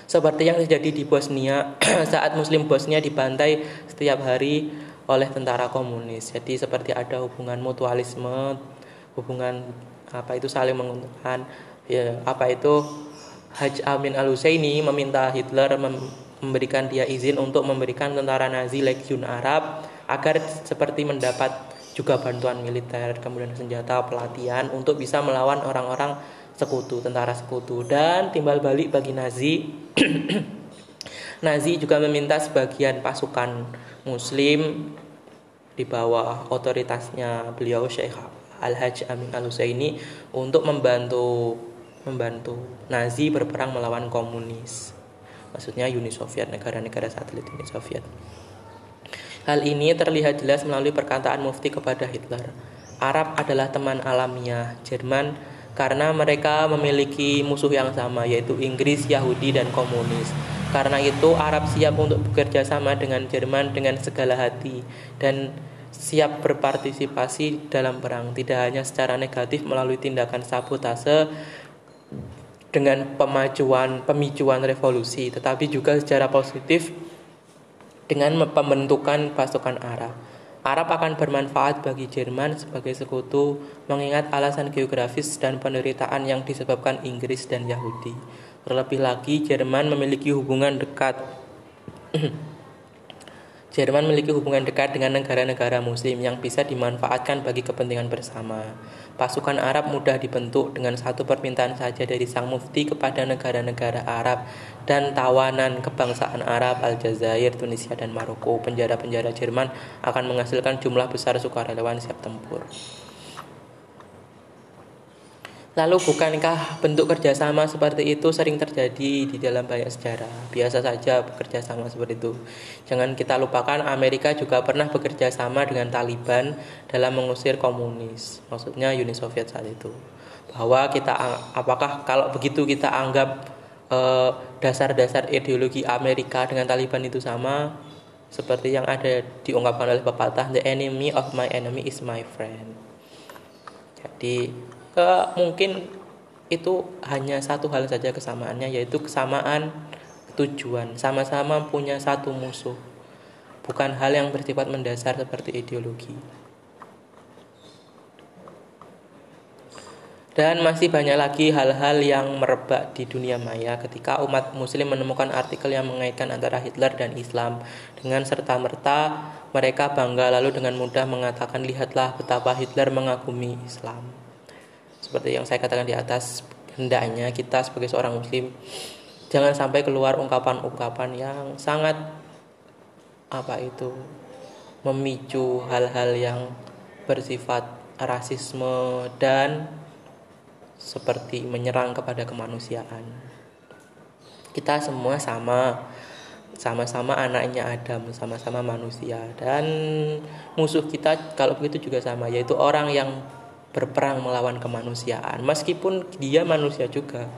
Seperti yang terjadi di Bosnia saat muslim Bosnia dibantai setiap hari oleh tentara komunis. Jadi seperti ada hubungan mutualisme, hubungan apa itu saling menguntungkan ya apa itu Haj Amin Al Husaini meminta Hitler mem memberikan dia izin untuk memberikan tentara Nazi Legiun Arab agar seperti mendapat juga bantuan militer kemudian senjata pelatihan untuk bisa melawan orang-orang sekutu tentara sekutu dan timbal balik bagi Nazi Nazi juga meminta sebagian pasukan Muslim di bawah otoritasnya beliau Syekh Al-Hajj Amin Al-Husaini untuk membantu membantu Nazi berperang melawan komunis. Maksudnya Uni Soviet, negara-negara satelit Uni Soviet. Hal ini terlihat jelas melalui perkataan Mufti kepada Hitler. Arab adalah teman alamiah Jerman karena mereka memiliki musuh yang sama yaitu Inggris, Yahudi, dan komunis. Karena itu Arab siap untuk bekerja sama dengan Jerman dengan segala hati dan siap berpartisipasi dalam perang tidak hanya secara negatif melalui tindakan sabotase dengan pemajuan pemicuan revolusi tetapi juga secara positif dengan pembentukan pasukan Arab. Arab akan bermanfaat bagi Jerman sebagai sekutu mengingat alasan geografis dan penderitaan yang disebabkan Inggris dan Yahudi. Terlebih lagi, Jerman memiliki hubungan dekat Jerman memiliki hubungan dekat dengan negara-negara muslim yang bisa dimanfaatkan bagi kepentingan bersama. Pasukan Arab mudah dibentuk dengan satu permintaan saja dari sang mufti kepada negara-negara Arab dan tawanan kebangsaan Arab, Aljazair, Tunisia, dan Maroko. Penjara-penjara Jerman akan menghasilkan jumlah besar sukarelawan siap tempur. Lalu bukankah bentuk kerjasama seperti itu sering terjadi di dalam banyak sejarah? Biasa saja bekerja sama seperti itu. Jangan kita lupakan Amerika juga pernah bekerja sama dengan Taliban dalam mengusir komunis. Maksudnya Uni Soviet saat itu. Bahwa kita apakah kalau begitu kita anggap eh, dasar-dasar ideologi Amerika dengan Taliban itu sama? Seperti yang ada diungkapkan oleh pepatah, the enemy of my enemy is my friend. Jadi uh, mungkin itu hanya satu hal saja kesamaannya yaitu kesamaan tujuan. Sama-sama punya satu musuh. Bukan hal yang bersifat mendasar seperti ideologi. Dan masih banyak lagi hal-hal yang merebak di dunia maya ketika umat muslim menemukan artikel yang mengaitkan antara Hitler dan Islam. Dengan serta-merta mereka bangga lalu dengan mudah mengatakan lihatlah betapa Hitler mengagumi Islam seperti yang saya katakan di atas hendaknya kita sebagai seorang muslim jangan sampai keluar ungkapan-ungkapan yang sangat apa itu memicu hal-hal yang bersifat rasisme dan seperti menyerang kepada kemanusiaan. Kita semua sama sama-sama anaknya Adam, sama-sama manusia dan musuh kita kalau begitu juga sama yaitu orang yang berperang melawan kemanusiaan meskipun dia manusia juga.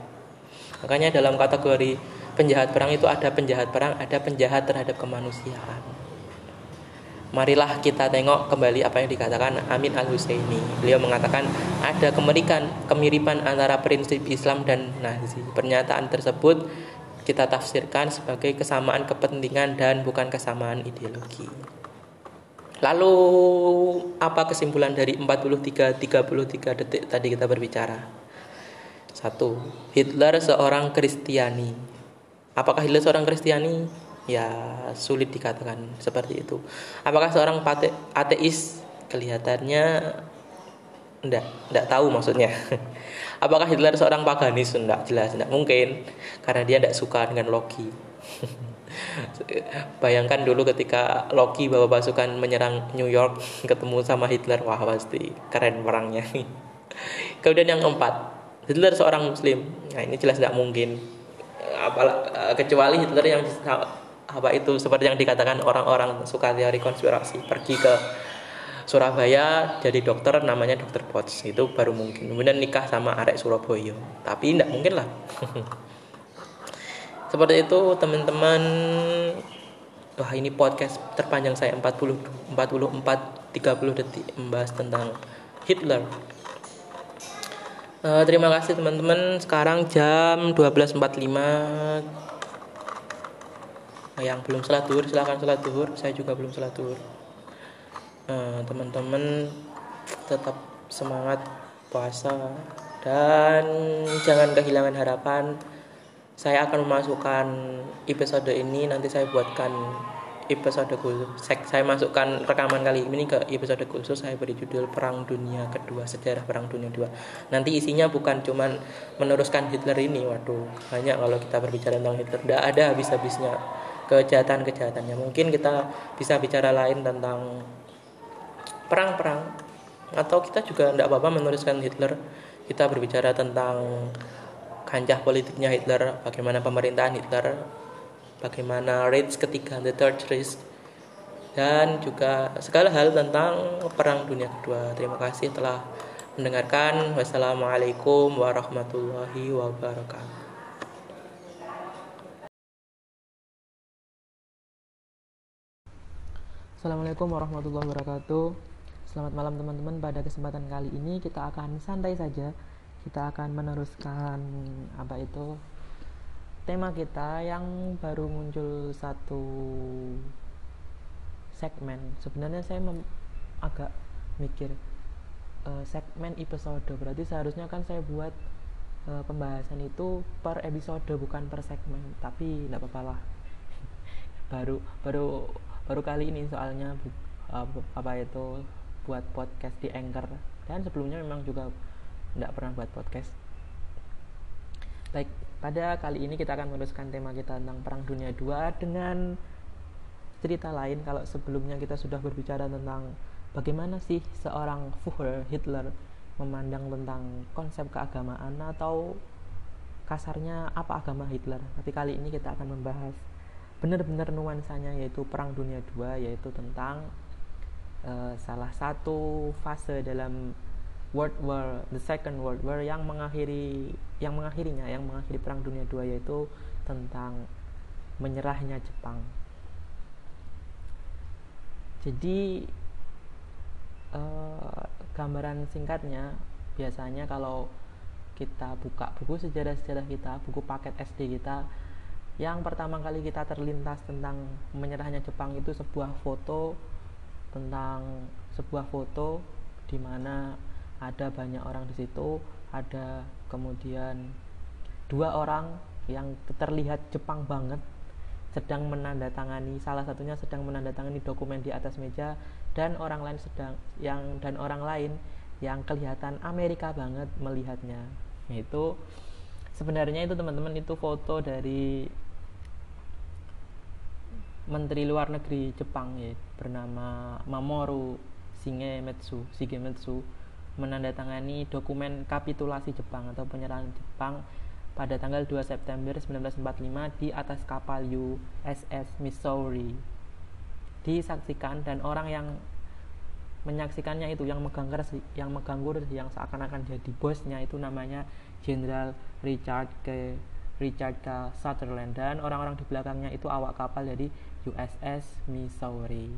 Makanya dalam kategori penjahat perang itu ada penjahat perang ada penjahat terhadap kemanusiaan. Marilah kita tengok kembali apa yang dikatakan Amin Al Husaini beliau mengatakan ada kemirikan kemiripan antara prinsip Islam dan Nazi. Pernyataan tersebut kita tafsirkan sebagai kesamaan kepentingan dan bukan kesamaan ideologi Lalu apa kesimpulan dari 43 33 detik tadi kita berbicara? Satu, Hitler seorang Kristiani. Apakah Hitler seorang Kristiani? Ya, sulit dikatakan seperti itu. Apakah seorang ateis? Kelihatannya enggak, enggak tahu maksudnya. Apakah Hitler seorang paganis? Enggak jelas, enggak mungkin karena dia enggak suka dengan Loki. Bayangkan dulu ketika Loki bawa pasukan menyerang New York ketemu sama Hitler, wah pasti keren perangnya. Kemudian yang keempat, Hitler seorang Muslim. Nah ini jelas tidak mungkin. Apalah, eh, kecuali Hitler yang apa itu seperti yang dikatakan orang-orang suka teori konspirasi pergi ke Surabaya jadi dokter namanya dokter Potts itu baru mungkin kemudian nikah sama arek Surabaya tapi tidak mungkin lah seperti itu teman-teman. Wah ini podcast terpanjang saya 40 44 30 detik membahas tentang Hitler. Uh, terima kasih teman-teman. Sekarang jam 12.45 yang belum sholat duhur silahkan sholat duhur. Saya juga belum sholat duhur. Uh, teman-teman tetap semangat puasa dan jangan kehilangan harapan saya akan memasukkan episode ini nanti saya buatkan episode khusus. Saya masukkan rekaman kali ini ke episode khusus. Saya beri judul Perang Dunia Kedua Sejarah Perang Dunia Kedua. Nanti isinya bukan cuman meneruskan Hitler ini waduh banyak kalau kita berbicara tentang Hitler. Tidak ada habis-habisnya kejahatan-kejahatannya. Mungkin kita bisa bicara lain tentang perang-perang atau kita juga tidak apa-apa menuliskan Hitler. Kita berbicara tentang kancah politiknya Hitler bagaimana pemerintahan Hitler bagaimana Reich ketiga the third Reich dan juga segala hal tentang perang dunia kedua terima kasih telah mendengarkan wassalamualaikum warahmatullahi wabarakatuh Assalamualaikum warahmatullahi wabarakatuh Selamat malam teman-teman. Pada kesempatan kali ini kita akan santai saja. Kita akan meneruskan apa itu tema kita yang baru muncul satu segmen. Sebenarnya saya agak mikir uh, segmen episode. Berarti seharusnya kan saya buat uh, pembahasan itu per episode bukan per segmen. Tapi tidak apa-apa lah. baru baru baru kali ini soalnya uh, apa itu buat podcast di Anchor dan sebelumnya memang juga tidak pernah buat podcast. Baik pada kali ini kita akan meneruskan tema kita tentang perang dunia 2 dengan cerita lain kalau sebelumnya kita sudah berbicara tentang bagaimana sih seorang Führer Hitler memandang tentang konsep keagamaan atau kasarnya apa agama Hitler. Tapi kali ini kita akan membahas benar-benar nuansanya yaitu perang dunia 2 yaitu tentang uh, salah satu fase dalam World War the Second World War yang mengakhiri yang mengakhirinya yang mengakhiri Perang Dunia II yaitu tentang menyerahnya Jepang. Jadi uh, gambaran singkatnya biasanya kalau kita buka buku sejarah-sejarah kita, buku paket SD kita, yang pertama kali kita terlintas tentang menyerahnya Jepang itu sebuah foto tentang sebuah foto di mana ada banyak orang di situ, ada kemudian dua orang yang terlihat Jepang banget sedang menandatangani salah satunya sedang menandatangani dokumen di atas meja dan orang lain sedang yang dan orang lain yang kelihatan Amerika banget melihatnya. Itu sebenarnya itu teman-teman itu foto dari Menteri Luar Negeri Jepang ya bernama Mamoru Shigemitsu Shigemitsu menandatangani dokumen kapitulasi Jepang atau penyerahan Jepang pada tanggal 2 September 1945 di atas kapal USS Missouri disaksikan dan orang yang menyaksikannya itu yang megang yang megang yang seakan-akan jadi bosnya itu namanya Jenderal Richard K. Richard K. Sutherland dan orang-orang di belakangnya itu awak kapal jadi USS Missouri.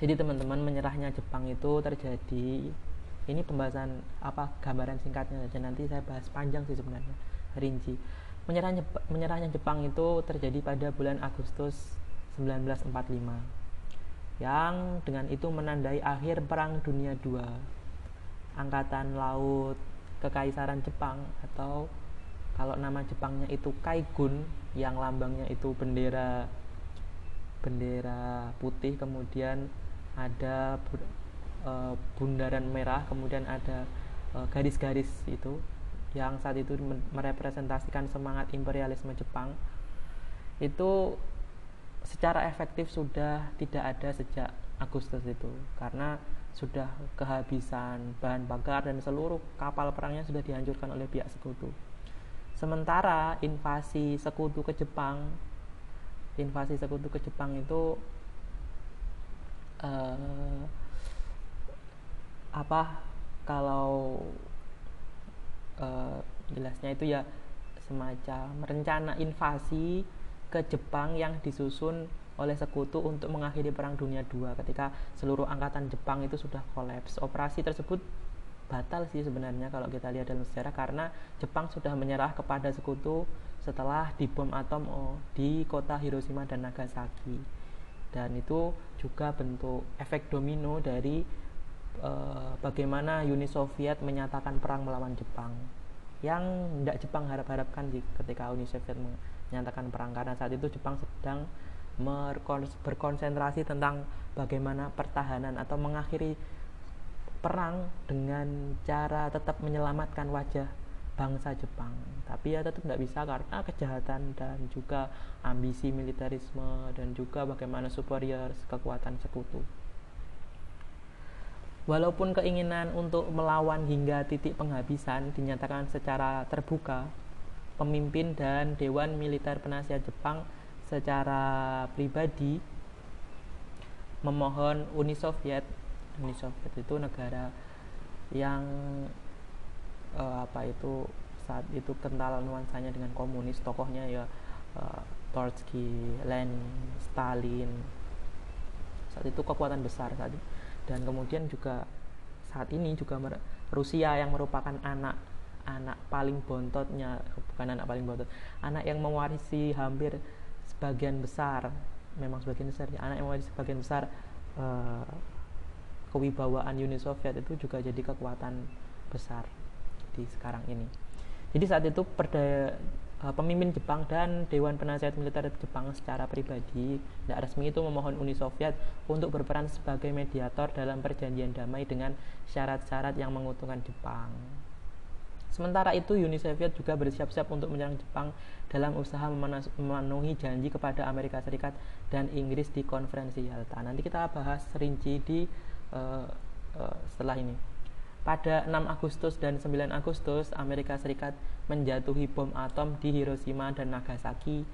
Jadi teman-teman menyerahnya Jepang itu terjadi ini pembahasan apa gambaran singkatnya saja nanti saya bahas panjang sih sebenarnya rinci. Menyerahnya menyerahnya Jepang itu terjadi pada bulan Agustus 1945 yang dengan itu menandai akhir Perang Dunia II. Angkatan Laut Kekaisaran Jepang atau kalau nama Jepangnya itu Kaigun yang lambangnya itu bendera bendera putih kemudian ada uh, bundaran merah kemudian ada eh, garis-garis uh, itu yang saat itu merepresentasikan semangat imperialisme Jepang itu secara efektif sudah tidak ada sejak Agustus itu karena sudah kehabisan bahan bakar dan seluruh kapal perangnya sudah dihancurkan oleh pihak sekutu. Sementara invasi sekutu ke Jepang invasi sekutu ke Jepang itu uh, apa kalau uh, jelasnya itu ya semacam rencana invasi ke Jepang yang disusun oleh sekutu untuk mengakhiri Perang Dunia II ketika seluruh angkatan Jepang itu sudah kolaps. Operasi tersebut batal sih sebenarnya kalau kita lihat dalam sejarah karena Jepang sudah menyerah kepada sekutu setelah dibom atom oh, di kota Hiroshima dan Nagasaki dan itu juga bentuk efek domino dari uh, bagaimana Uni Soviet menyatakan perang melawan Jepang yang tidak Jepang harap-harapkan ketika Uni Soviet menyatakan perang karena saat itu Jepang sedang berkonsentrasi tentang bagaimana pertahanan atau mengakhiri perang dengan cara tetap menyelamatkan wajah bangsa Jepang. Tapi ya tetap tidak bisa karena kejahatan dan juga ambisi militerisme dan juga bagaimana superior kekuatan sekutu walaupun keinginan untuk melawan hingga titik penghabisan dinyatakan secara terbuka pemimpin dan dewan militer penasihat Jepang secara pribadi memohon Uni Soviet Uni Soviet itu negara yang uh, apa itu saat itu kental nuansanya dengan komunis tokohnya ya uh, Trotsky, Lenin, Stalin saat itu kekuatan besar saat itu. Dan kemudian juga saat ini juga Rusia yang merupakan anak anak paling bontotnya bukan anak paling bontot anak yang mewarisi hampir sebagian besar memang sebagian besar ya, anak yang mewarisi sebagian besar uh, kewibawaan Uni Soviet itu juga jadi kekuatan besar di sekarang ini. Jadi saat itu perdaya, uh, pemimpin Jepang dan Dewan Penasihat Militer Jepang secara pribadi tidak resmi itu memohon Uni Soviet untuk berperan sebagai mediator dalam perjanjian damai dengan syarat-syarat yang menguntungkan Jepang. Sementara itu Uni Soviet juga bersiap-siap untuk menyerang Jepang dalam usaha memenuhi janji kepada Amerika Serikat dan Inggris di konferensi Yalta. Nanti kita bahas rinci di uh, uh, setelah ini. Pada 6 Agustus dan 9 Agustus, Amerika Serikat menjatuhi bom atom di Hiroshima dan Nagasaki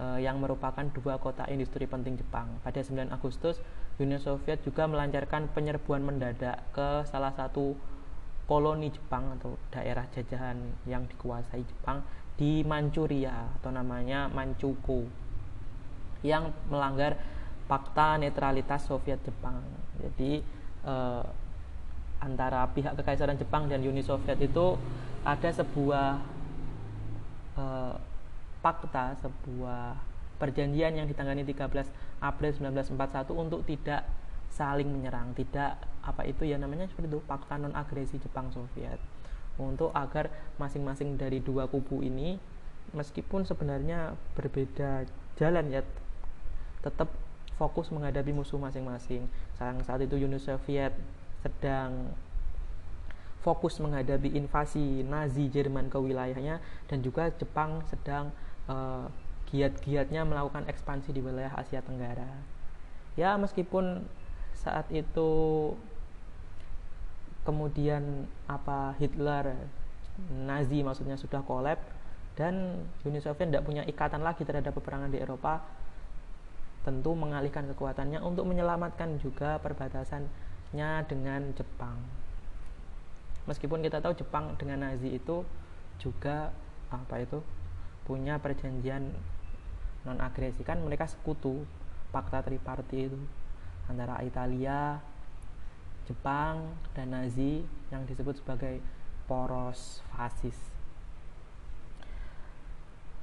uh, yang merupakan dua kota industri penting Jepang. Pada 9 Agustus, Uni Soviet juga melancarkan penyerbuan mendadak ke salah satu koloni Jepang atau daerah jajahan yang dikuasai Jepang di Manchuria atau namanya Manchukuo yang melanggar fakta netralitas Soviet Jepang. Jadi eh, antara pihak kekaisaran Jepang dan Uni Soviet itu ada sebuah eh, fakta, sebuah perjanjian yang ditangani 13 April 1941 untuk tidak saling menyerang tidak apa itu ya namanya seperti itu fakta non agresi Jepang Soviet untuk agar masing-masing dari dua kubu ini meskipun sebenarnya berbeda jalan ya tetap fokus menghadapi musuh masing-masing. Saat itu Uni Soviet sedang fokus menghadapi invasi Nazi Jerman ke wilayahnya dan juga Jepang sedang uh, giat-giatnya melakukan ekspansi di wilayah Asia Tenggara. Ya meskipun saat itu kemudian apa Hitler Nazi maksudnya sudah kolab dan Uni Soviet tidak punya ikatan lagi terhadap peperangan di Eropa tentu mengalihkan kekuatannya untuk menyelamatkan juga dengan Jepang meskipun kita tahu Jepang dengan Nazi itu juga apa itu punya perjanjian non agresi kan mereka sekutu fakta triparti itu antara Italia, Jepang, dan Nazi yang disebut sebagai poros fasis.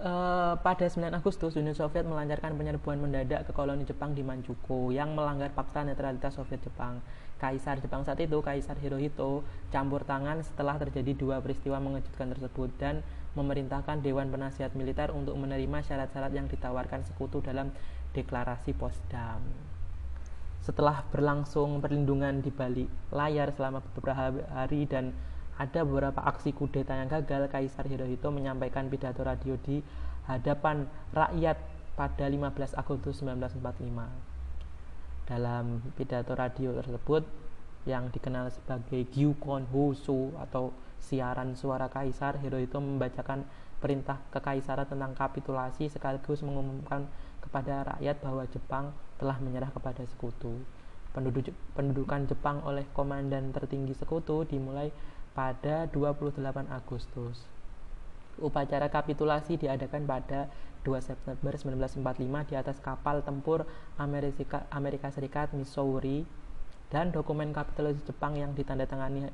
Uh, pada 9 Agustus, Uni Soviet melancarkan penyerbuan mendadak ke koloni Jepang di Manchukuo yang melanggar fakta netralitas Soviet Jepang. Kaisar Jepang saat itu, Kaisar Hirohito, campur tangan setelah terjadi dua peristiwa mengejutkan tersebut dan memerintahkan Dewan Penasihat Militer untuk menerima syarat-syarat yang ditawarkan sekutu dalam deklarasi Potsdam. Setelah berlangsung perlindungan di balik layar selama beberapa hari dan ada beberapa aksi kudeta yang gagal, Kaisar Hirohito menyampaikan pidato radio di hadapan rakyat pada 15 Agustus 1945. Dalam pidato radio tersebut yang dikenal sebagai Gyukon Hosu atau siaran suara kaisar, Hirohito membacakan perintah kekaisaran tentang kapitulasi sekaligus mengumumkan kepada rakyat bahwa Jepang telah menyerah kepada sekutu. Penduduk, pendudukan Jepang oleh komandan tertinggi sekutu dimulai pada 28 Agustus. Upacara kapitulasi diadakan pada 2 September 1945 di atas kapal tempur Amerika, Amerika Serikat Missouri dan dokumen kapitulasi Jepang yang ditandatangani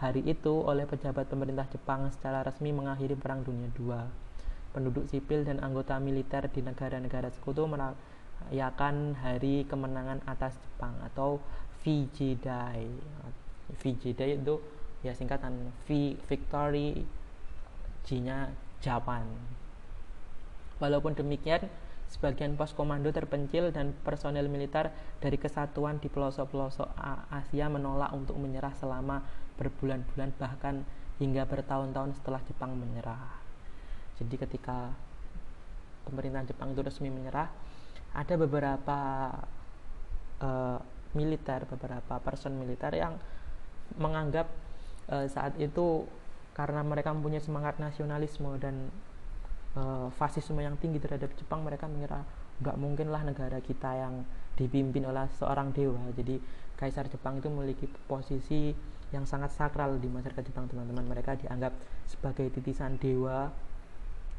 hari itu oleh pejabat pemerintah Jepang secara resmi mengakhiri Perang Dunia II penduduk sipil dan anggota militer di negara-negara sekutu merayakan hari kemenangan atas Jepang atau Vijidai Vijidai itu ya singkatan V Victory J-nya Japan walaupun demikian sebagian pos komando terpencil dan personel militer dari kesatuan di pelosok-pelosok Asia menolak untuk menyerah selama berbulan-bulan bahkan hingga bertahun-tahun setelah Jepang menyerah. Jadi ketika pemerintahan Jepang itu resmi menyerah, ada beberapa uh, militer, beberapa person militer yang menganggap uh, saat itu karena mereka mempunyai semangat nasionalisme dan uh, fasisme yang tinggi terhadap Jepang mereka mengira nggak mungkinlah negara kita yang dipimpin oleh seorang dewa. Jadi kaisar Jepang itu memiliki posisi yang sangat sakral di masyarakat Jepang teman-teman. Mereka dianggap sebagai titisan dewa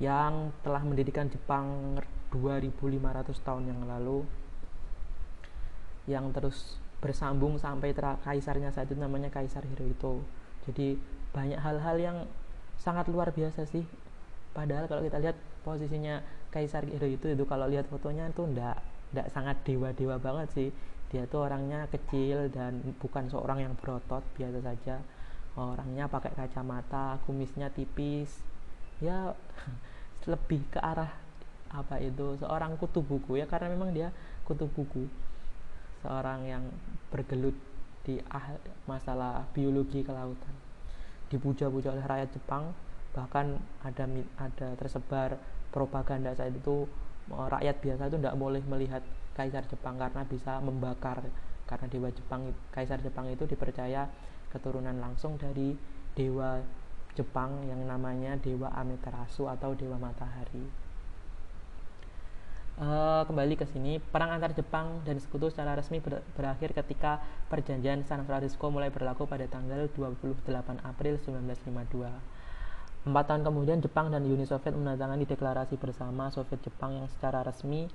yang telah mendirikan Jepang 2500 tahun yang lalu yang terus bersambung sampai kaisarnya saat itu namanya Kaisar Hirohito. Jadi banyak hal-hal yang sangat luar biasa sih padahal kalau kita lihat posisinya Kaisar Hiro itu itu kalau lihat fotonya itu ndak ndak sangat dewa-dewa banget sih. Dia tuh orangnya kecil dan bukan seorang yang berotot biasa saja. Orangnya pakai kacamata kumisnya tipis. Ya lebih ke arah apa itu seorang kutu buku ya karena memang dia kutu buku. Seorang yang bergelut di ah, masalah biologi kelautan. Dipuja-puja oleh rakyat Jepang bahkan ada ada tersebar propaganda saat itu rakyat biasa itu tidak boleh melihat kaisar Jepang karena bisa membakar karena dewa Jepang kaisar Jepang itu dipercaya keturunan langsung dari dewa Jepang yang namanya dewa Amaterasu atau dewa matahari. Uh, kembali ke sini, perang antar Jepang dan sekutu secara resmi ber berakhir ketika perjanjian San Francisco mulai berlaku pada tanggal 28 April 1952 Empat tahun kemudian, Jepang dan Uni Soviet menandatangani deklarasi bersama Soviet-Jepang yang secara resmi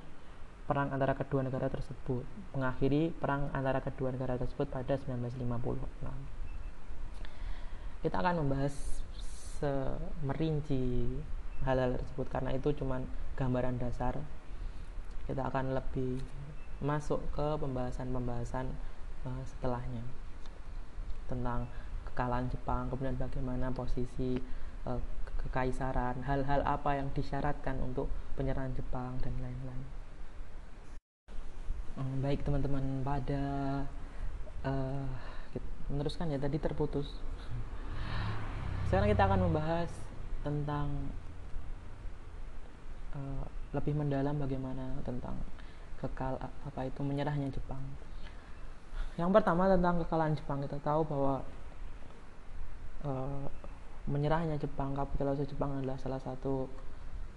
perang antara kedua negara tersebut mengakhiri perang antara kedua negara tersebut pada 1956. Kita akan membahas merinci hal-hal tersebut karena itu cuma gambaran dasar. Kita akan lebih masuk ke pembahasan-pembahasan uh, setelahnya tentang kekalahan Jepang, kemudian bagaimana posisi uh, kekaisaran, hal-hal apa yang disyaratkan untuk penyerahan Jepang dan lain-lain. Um, baik teman-teman pada uh, meneruskan ya tadi terputus. Sekarang kita akan membahas tentang uh, lebih mendalam bagaimana tentang kekal apa itu menyerahnya Jepang. Yang pertama tentang kekalahan Jepang kita tahu bahwa uh, menyerahnya Jepang kapitalisasi Jepang adalah salah satu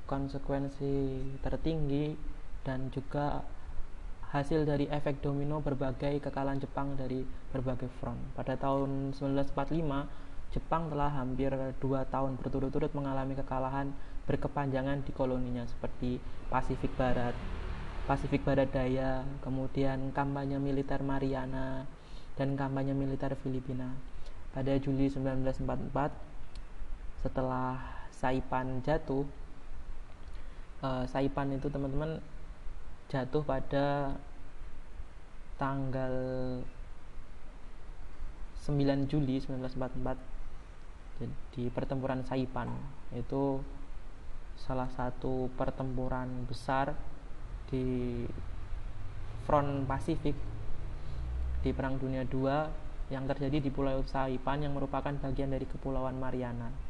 konsekuensi tertinggi dan juga hasil dari efek domino berbagai kekalahan Jepang dari berbagai front. Pada tahun 1945, Jepang telah hampir dua tahun berturut-turut mengalami kekalahan berkepanjangan di koloninya seperti Pasifik Barat, Pasifik Barat Daya, kemudian kampanye militer Mariana, dan kampanye militer Filipina. Pada Juli 1944, setelah Saipan jatuh uh, Saipan itu teman-teman jatuh pada tanggal 9 Juli 1944 jadi pertempuran Saipan itu salah satu pertempuran besar di front Pasifik di Perang Dunia II yang terjadi di Pulau Saipan yang merupakan bagian dari Kepulauan Mariana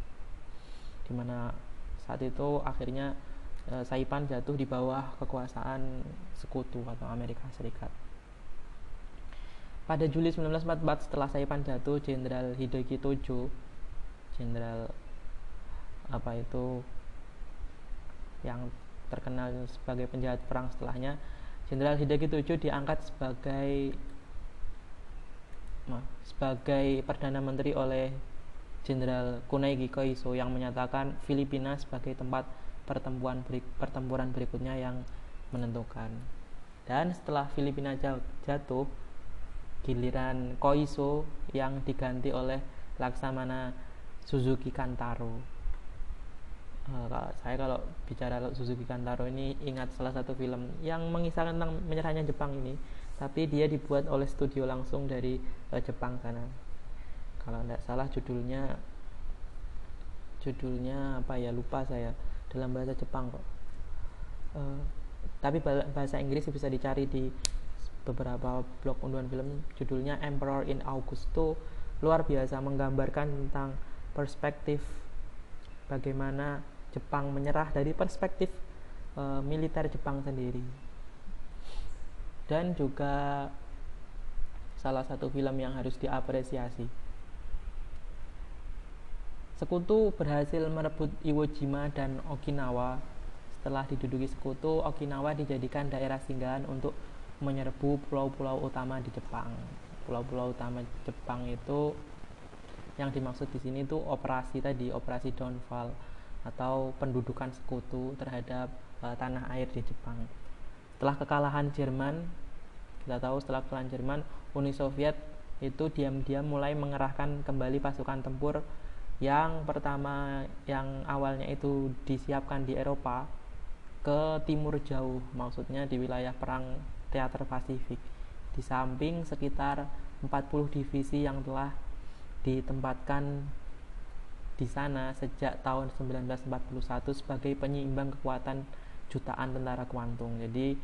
di mana saat itu akhirnya e, Saipan jatuh di bawah kekuasaan sekutu atau Amerika Serikat. Pada Juli 1944 setelah Saipan jatuh, Jenderal Hideki Tojo, jenderal apa itu yang terkenal sebagai penjahat perang setelahnya, Jenderal Hideki Tojo diangkat sebagai sebagai perdana menteri oleh Jenderal Kunaiki Koiso yang menyatakan Filipina sebagai tempat pertempuran berik pertempuran berikutnya yang menentukan. Dan setelah Filipina jatuh, giliran Koiso yang diganti oleh Laksamana Suzuki Kantaro. Uh, saya kalau bicara Suzuki Kantaro ini ingat salah satu film yang mengisahkan tentang menyerahnya Jepang ini tapi dia dibuat oleh studio langsung dari uh, Jepang sana kalau tidak salah judulnya judulnya apa ya? Lupa saya. Dalam bahasa Jepang kok. Uh, tapi bahasa Inggris bisa dicari di beberapa blog unduhan film. Judulnya Emperor in August itu luar biasa menggambarkan tentang perspektif bagaimana Jepang menyerah dari perspektif uh, militer Jepang sendiri. Dan juga salah satu film yang harus diapresiasi. Sekutu berhasil merebut Iwo Jima dan Okinawa. Setelah diduduki sekutu, Okinawa dijadikan daerah singgahan untuk menyerbu pulau-pulau utama di Jepang. Pulau-pulau utama Jepang itu yang dimaksud di sini itu operasi tadi, operasi downfall atau pendudukan sekutu terhadap uh, tanah air di Jepang setelah kekalahan Jerman kita tahu setelah kekalahan Jerman Uni Soviet itu diam-diam mulai mengerahkan kembali pasukan tempur yang pertama yang awalnya itu disiapkan di Eropa ke timur jauh maksudnya di wilayah perang teater Pasifik. Di samping sekitar 40 divisi yang telah ditempatkan di sana sejak tahun 1941 sebagai penyeimbang kekuatan jutaan tentara kuantung. Jadi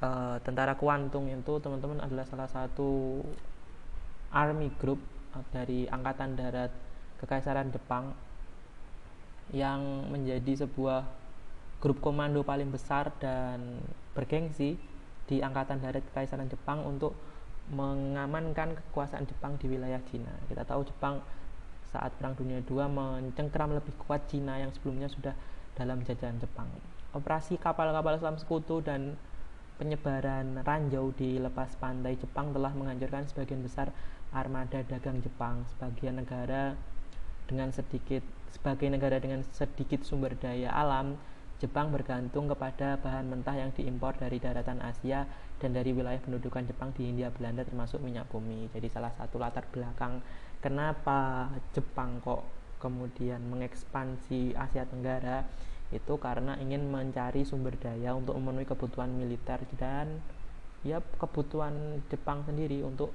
uh, tentara kuantung itu teman-teman adalah salah satu army group uh, dari angkatan darat kekaisaran Jepang yang menjadi sebuah grup komando paling besar dan bergengsi di angkatan darat kekaisaran Jepang untuk mengamankan kekuasaan Jepang di wilayah Cina. Kita tahu Jepang saat Perang Dunia II mencengkram lebih kuat Cina yang sebelumnya sudah dalam jajahan Jepang operasi kapal-kapal selam sekutu dan penyebaran ranjau di lepas pantai Jepang telah menghancurkan sebagian besar armada dagang Jepang sebagian negara dengan sedikit sebagai negara dengan sedikit sumber daya alam Jepang bergantung kepada bahan mentah yang diimpor dari daratan Asia dan dari wilayah pendudukan Jepang di Hindia Belanda termasuk minyak bumi. Jadi salah satu latar belakang kenapa Jepang kok kemudian mengekspansi Asia Tenggara itu karena ingin mencari sumber daya untuk memenuhi kebutuhan militer dan ya kebutuhan Jepang sendiri untuk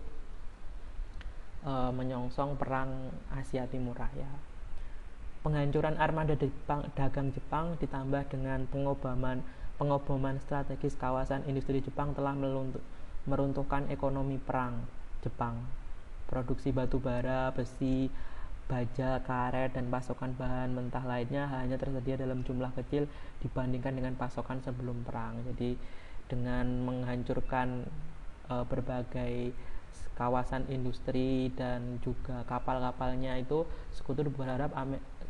e, menyongsong perang Asia Timur Raya. Penghancuran armada Jepang, dagang Jepang ditambah dengan pengobaman pengoboman strategis kawasan industri Jepang telah meruntuhkan ekonomi perang Jepang. Produksi batu bara, besi, baja, karet, dan pasokan bahan mentah lainnya hanya tersedia dalam jumlah kecil dibandingkan dengan pasokan sebelum perang. Jadi dengan menghancurkan e, berbagai kawasan industri dan juga kapal-kapalnya itu sekutu berharap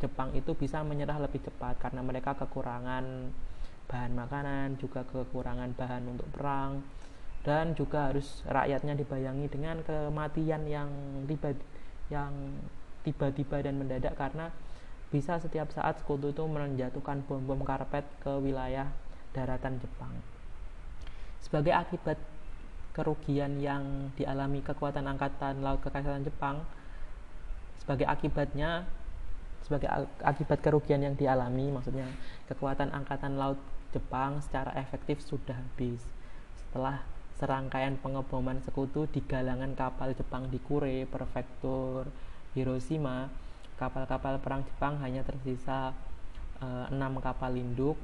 Jepang itu bisa menyerah lebih cepat karena mereka kekurangan bahan makanan, juga kekurangan bahan untuk perang dan juga harus rakyatnya dibayangi dengan kematian yang tiba yang tiba-tiba dan mendadak karena bisa setiap saat sekutu itu menjatuhkan bom-bom karpet ke wilayah daratan Jepang. Sebagai akibat kerugian yang dialami kekuatan angkatan laut kekaisaran Jepang, sebagai akibatnya sebagai akibat kerugian yang dialami maksudnya kekuatan angkatan laut Jepang secara efektif sudah habis. Setelah serangkaian pengeboman sekutu di galangan kapal Jepang di Kure, prefektur Hiroshima, kapal-kapal perang Jepang hanya tersisa eh, enam kapal induk,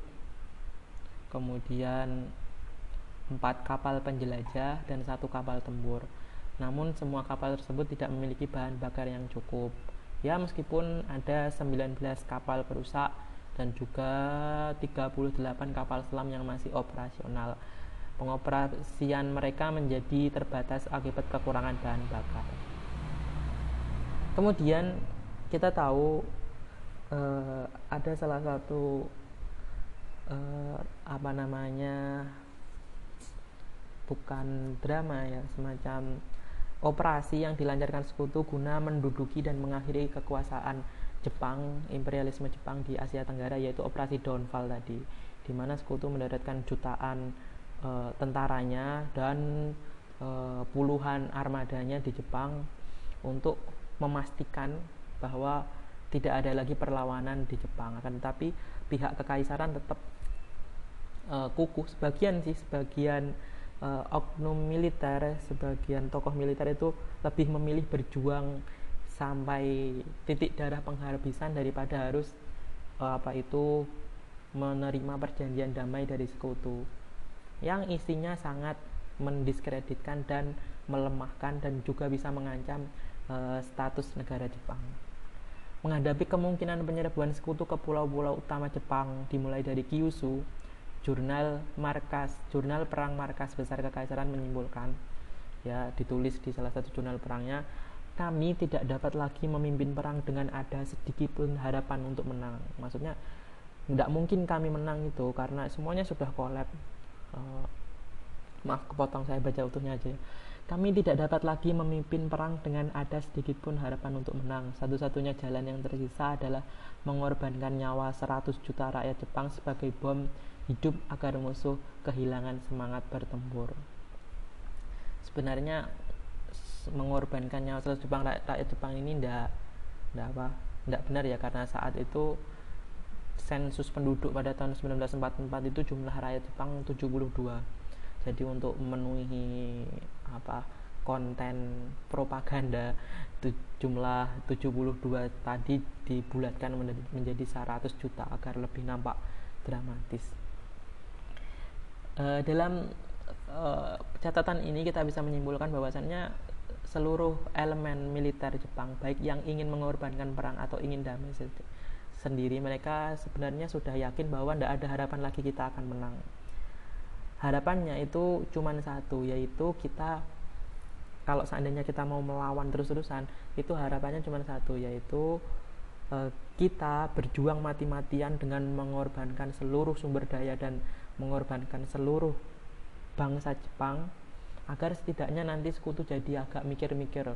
kemudian empat kapal penjelajah dan satu kapal tempur. Namun semua kapal tersebut tidak memiliki bahan bakar yang cukup. Ya meskipun ada 19 kapal perusak dan juga 38 kapal selam yang masih operasional. Pengoperasian mereka menjadi terbatas akibat kekurangan bahan bakar kemudian kita tahu uh, ada salah satu uh, apa namanya bukan drama ya semacam operasi yang dilancarkan sekutu guna menduduki dan mengakhiri kekuasaan Jepang imperialisme Jepang di Asia Tenggara yaitu operasi downfall tadi di mana sekutu mendaratkan jutaan uh, tentaranya dan uh, puluhan armadanya di Jepang untuk memastikan bahwa tidak ada lagi perlawanan di Jepang. Akan tetapi pihak kekaisaran tetap uh, kukuh sebagian sih sebagian uh, oknum militer sebagian tokoh militer itu lebih memilih berjuang sampai titik darah penghabisan daripada harus uh, apa itu menerima perjanjian damai dari sekutu yang isinya sangat mendiskreditkan dan melemahkan dan juga bisa mengancam uh, status negara Jepang. Menghadapi kemungkinan penyerbuan sekutu ke pulau-pulau utama Jepang dimulai dari Kyushu, jurnal markas jurnal perang markas besar kekaisaran menyimpulkan ya ditulis di salah satu jurnal perangnya kami tidak dapat lagi memimpin perang dengan ada sedikit pun harapan untuk menang maksudnya tidak mungkin kami menang itu karena semuanya sudah kolab uh, maaf kepotong saya baca utuhnya aja ya. Kami tidak dapat lagi memimpin perang dengan ada sedikit pun harapan untuk menang. Satu-satunya jalan yang tersisa adalah mengorbankan nyawa 100 juta rakyat Jepang sebagai bom hidup agar musuh kehilangan semangat bertempur. Sebenarnya mengorbankan nyawa seluruh Jepang rakyat Jepang ini tidak tidak apa tidak benar ya karena saat itu sensus penduduk pada tahun 1944 itu jumlah rakyat Jepang 72 jadi untuk memenuhi apa konten propaganda jumlah 72 tadi dibulatkan menjadi 100 juta agar lebih nampak dramatis uh, dalam uh, catatan ini kita bisa menyimpulkan bahwasannya seluruh elemen militer Jepang baik yang ingin mengorbankan perang atau ingin damai sendiri mereka sebenarnya sudah yakin bahwa tidak ada harapan lagi kita akan menang. Harapannya itu cuma satu yaitu kita kalau seandainya kita mau melawan terus-terusan itu harapannya cuma satu yaitu uh, kita berjuang mati-matian dengan mengorbankan seluruh sumber daya dan mengorbankan seluruh bangsa Jepang agar setidaknya nanti sekutu jadi agak mikir-mikir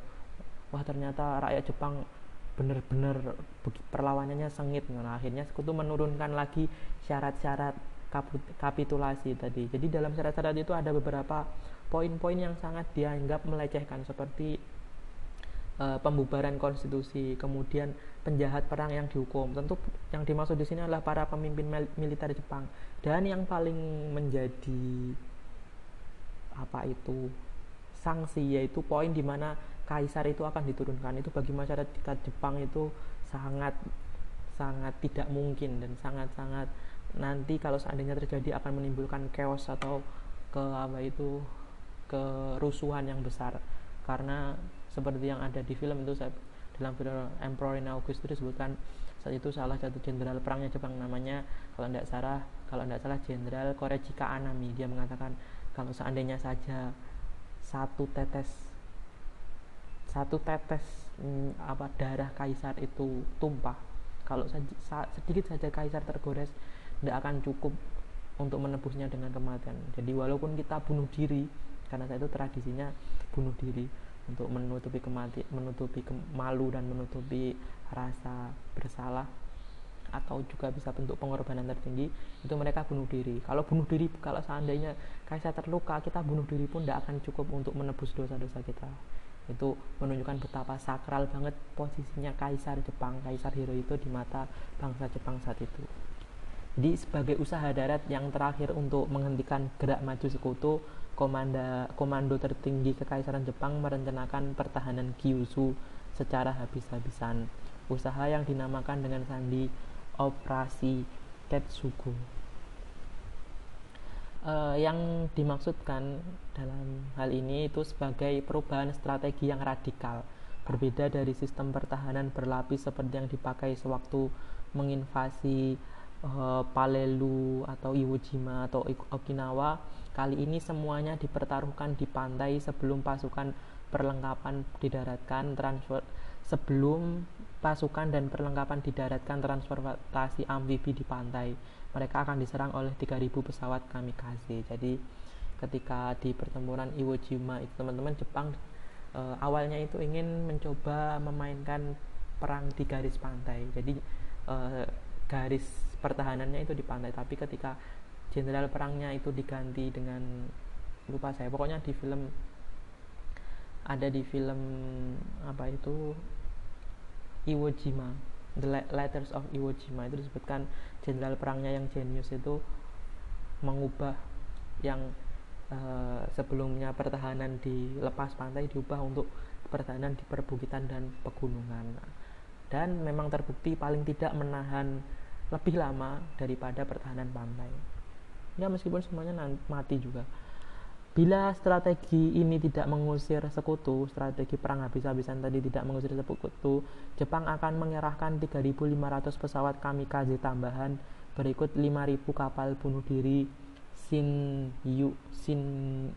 wah ternyata rakyat Jepang benar-benar perlawanannya sengit nah, akhirnya sekutu menurunkan lagi syarat-syarat kapitulasi tadi jadi dalam syarat-syarat itu ada beberapa poin-poin yang sangat dianggap melecehkan seperti uh, pembubaran konstitusi, kemudian penjahat perang yang dihukum. Tentu yang dimaksud di sini adalah para pemimpin militer Jepang. Dan yang paling menjadi apa itu sanksi yaitu poin di mana kaisar itu akan diturunkan. Itu bagi masyarakat Jepang itu sangat sangat tidak mungkin dan sangat-sangat nanti kalau seandainya terjadi akan menimbulkan chaos atau ke apa itu kerusuhan yang besar karena seperti yang ada di film itu saya dalam film Emperor in August itu disebutkan saat itu salah satu jenderal perangnya Jepang namanya kalau tidak salah kalau tidak salah jenderal Korejika Anami dia mengatakan kalau seandainya saja satu tetes satu tetes hmm, apa darah kaisar itu tumpah kalau saja, sedikit saja kaisar tergores tidak akan cukup untuk menebusnya dengan kematian. Jadi walaupun kita bunuh diri karena saya itu tradisinya bunuh diri untuk menutupi kemati menutupi malu dan menutupi rasa bersalah atau juga bisa bentuk pengorbanan tertinggi itu mereka bunuh diri. Kalau bunuh diri kalau seandainya kaisar terluka kita bunuh diri pun tidak akan cukup untuk menebus dosa-dosa kita. Itu menunjukkan betapa sakral banget posisinya kaisar Jepang. Kaisar Hirohito di mata bangsa Jepang saat itu. Jadi sebagai usaha darat yang terakhir untuk menghentikan gerak maju sekutu komanda, komando tertinggi Kekaisaran Jepang merencanakan pertahanan Kyushu secara habis-habisan. Usaha yang dinamakan dengan sandi Operasi Tetsugo. Uh, yang dimaksudkan dalam hal ini itu sebagai perubahan strategi yang radikal, berbeda dari sistem pertahanan berlapis seperti yang dipakai sewaktu menginvasi uh, Palelu atau Iwo Jima atau Okinawa Kali ini semuanya dipertaruhkan di pantai sebelum pasukan perlengkapan didaratkan transfer sebelum pasukan dan perlengkapan didaratkan transportasi amfibi di pantai. Mereka akan diserang oleh 3000 pesawat kamikaze. Jadi ketika di pertempuran Iwo Jima itu teman-teman Jepang e, awalnya itu ingin mencoba memainkan perang di garis pantai. Jadi e, garis pertahanannya itu di pantai, tapi ketika jenderal perangnya itu diganti dengan lupa saya pokoknya di film ada di film apa itu Iwo Jima. The Letters of Iwo Jima itu disebutkan jenderal perangnya yang jenius itu mengubah yang uh, sebelumnya pertahanan di lepas pantai diubah untuk pertahanan di perbukitan dan pegunungan. Dan memang terbukti paling tidak menahan lebih lama daripada pertahanan pantai. Ya meskipun semuanya mati juga bila strategi ini tidak mengusir sekutu strategi perang habis-habisan tadi tidak mengusir sekutu Jepang akan mengerahkan 3.500 pesawat kamikaze tambahan berikut 5.000 kapal bunuh diri Shinyu Shin,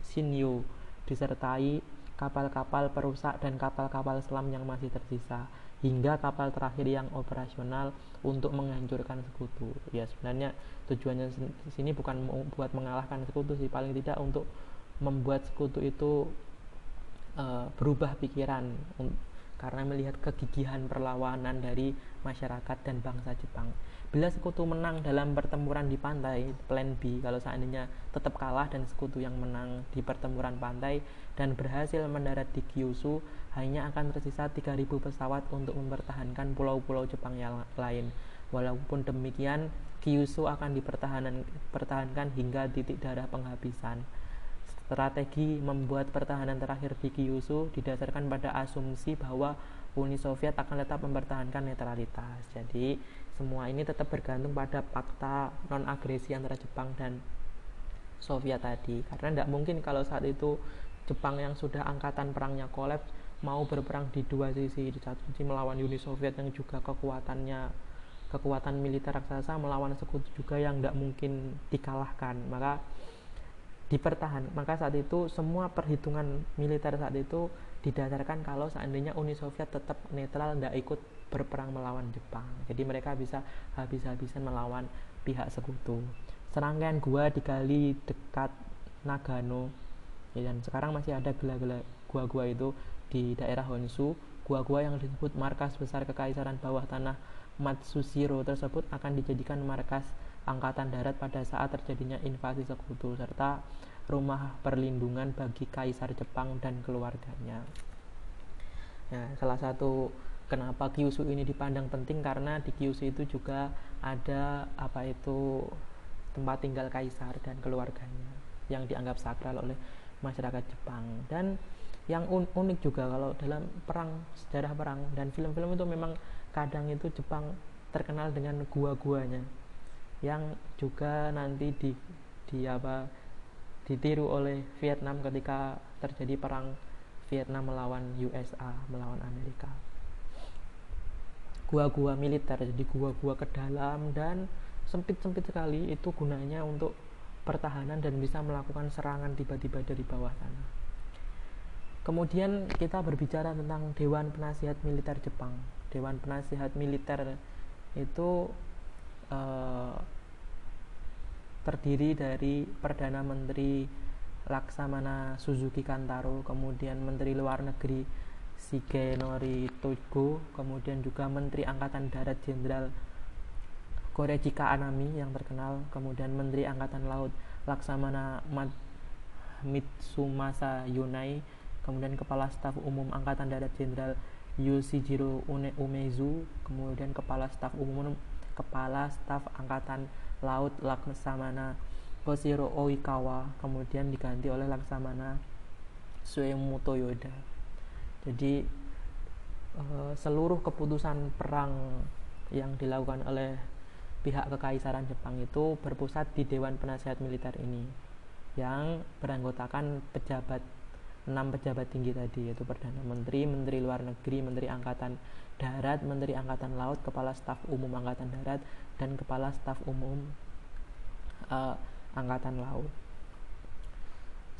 Shinyu disertai kapal-kapal perusak dan kapal-kapal selam yang masih tersisa hingga kapal terakhir yang operasional untuk menghancurkan sekutu. Ya sebenarnya tujuannya sini bukan buat mengalahkan sekutu sih, paling tidak untuk membuat sekutu itu uh, berubah pikiran karena melihat kegigihan perlawanan dari masyarakat dan bangsa Jepang. Bila sekutu menang dalam pertempuran di pantai, plan B kalau seandainya tetap kalah dan sekutu yang menang di pertempuran pantai dan berhasil mendarat di Kyushu, hanya akan tersisa 3000 pesawat untuk mempertahankan pulau-pulau Jepang yang lain. Walaupun demikian, Kyushu akan dipertahankan hingga titik darah penghabisan. Strategi membuat pertahanan terakhir di Kyushu didasarkan pada asumsi bahwa Uni Soviet akan tetap mempertahankan netralitas. Jadi, semua ini tetap bergantung pada fakta non agresi antara Jepang dan Soviet tadi. Karena tidak mungkin kalau saat itu Jepang yang sudah angkatan perangnya kolaps mau berperang di dua sisi. Di satu sisi melawan Uni Soviet yang juga kekuatannya kekuatan militer raksasa melawan sekutu juga yang tidak mungkin dikalahkan. Maka dipertahan. Maka saat itu semua perhitungan militer saat itu didasarkan kalau seandainya Uni Soviet tetap netral tidak ikut berperang melawan Jepang. Jadi mereka bisa habis-habisan melawan pihak sekutu. Serangkaian gua digali dekat Nagano. Ya, dan sekarang masih ada gila-gila gua-gua itu di daerah Honshu gua-gua yang disebut markas besar kekaisaran bawah tanah Matsushiro tersebut akan dijadikan markas angkatan darat pada saat terjadinya invasi sekutu serta rumah perlindungan bagi kaisar Jepang dan keluarganya. Ya, salah satu kenapa Kyushu ini dipandang penting karena di Kyushu itu juga ada apa itu tempat tinggal kaisar dan keluarganya yang dianggap sakral oleh masyarakat Jepang dan yang un unik juga kalau dalam perang sejarah perang dan film-film itu memang kadang itu Jepang terkenal dengan gua-guanya yang juga nanti di di apa ditiru oleh Vietnam ketika terjadi perang Vietnam melawan USA melawan Amerika. Gua-gua militer jadi gua-gua ke dalam dan sempit-sempit sekali itu gunanya untuk pertahanan dan bisa melakukan serangan tiba-tiba dari bawah tanah kemudian kita berbicara tentang Dewan Penasihat Militer Jepang. Dewan Penasihat Militer itu uh, terdiri dari Perdana Menteri Laksamana Suzuki Kantaro kemudian Menteri Luar Negeri Shigenori Togo, kemudian juga Menteri Angkatan Darat Jenderal Korejika Anami yang terkenal, kemudian Menteri Angkatan Laut Laksamana Mitsumasa Yunai, kemudian Kepala Staf Umum Angkatan Darat Jenderal Yoshijiro Umezu, kemudian Kepala Staf Umum Kepala Staf Angkatan Laut Laksamana Koshiro Oikawa, kemudian diganti oleh Laksamana Suemoto Yoda jadi uh, seluruh keputusan perang yang dilakukan oleh pihak kekaisaran Jepang itu berpusat di Dewan Penasihat Militer ini yang beranggotakan pejabat enam pejabat tinggi tadi yaitu perdana menteri, menteri luar negeri, menteri angkatan darat, menteri angkatan laut, kepala staf umum angkatan darat dan kepala staf umum uh, angkatan laut.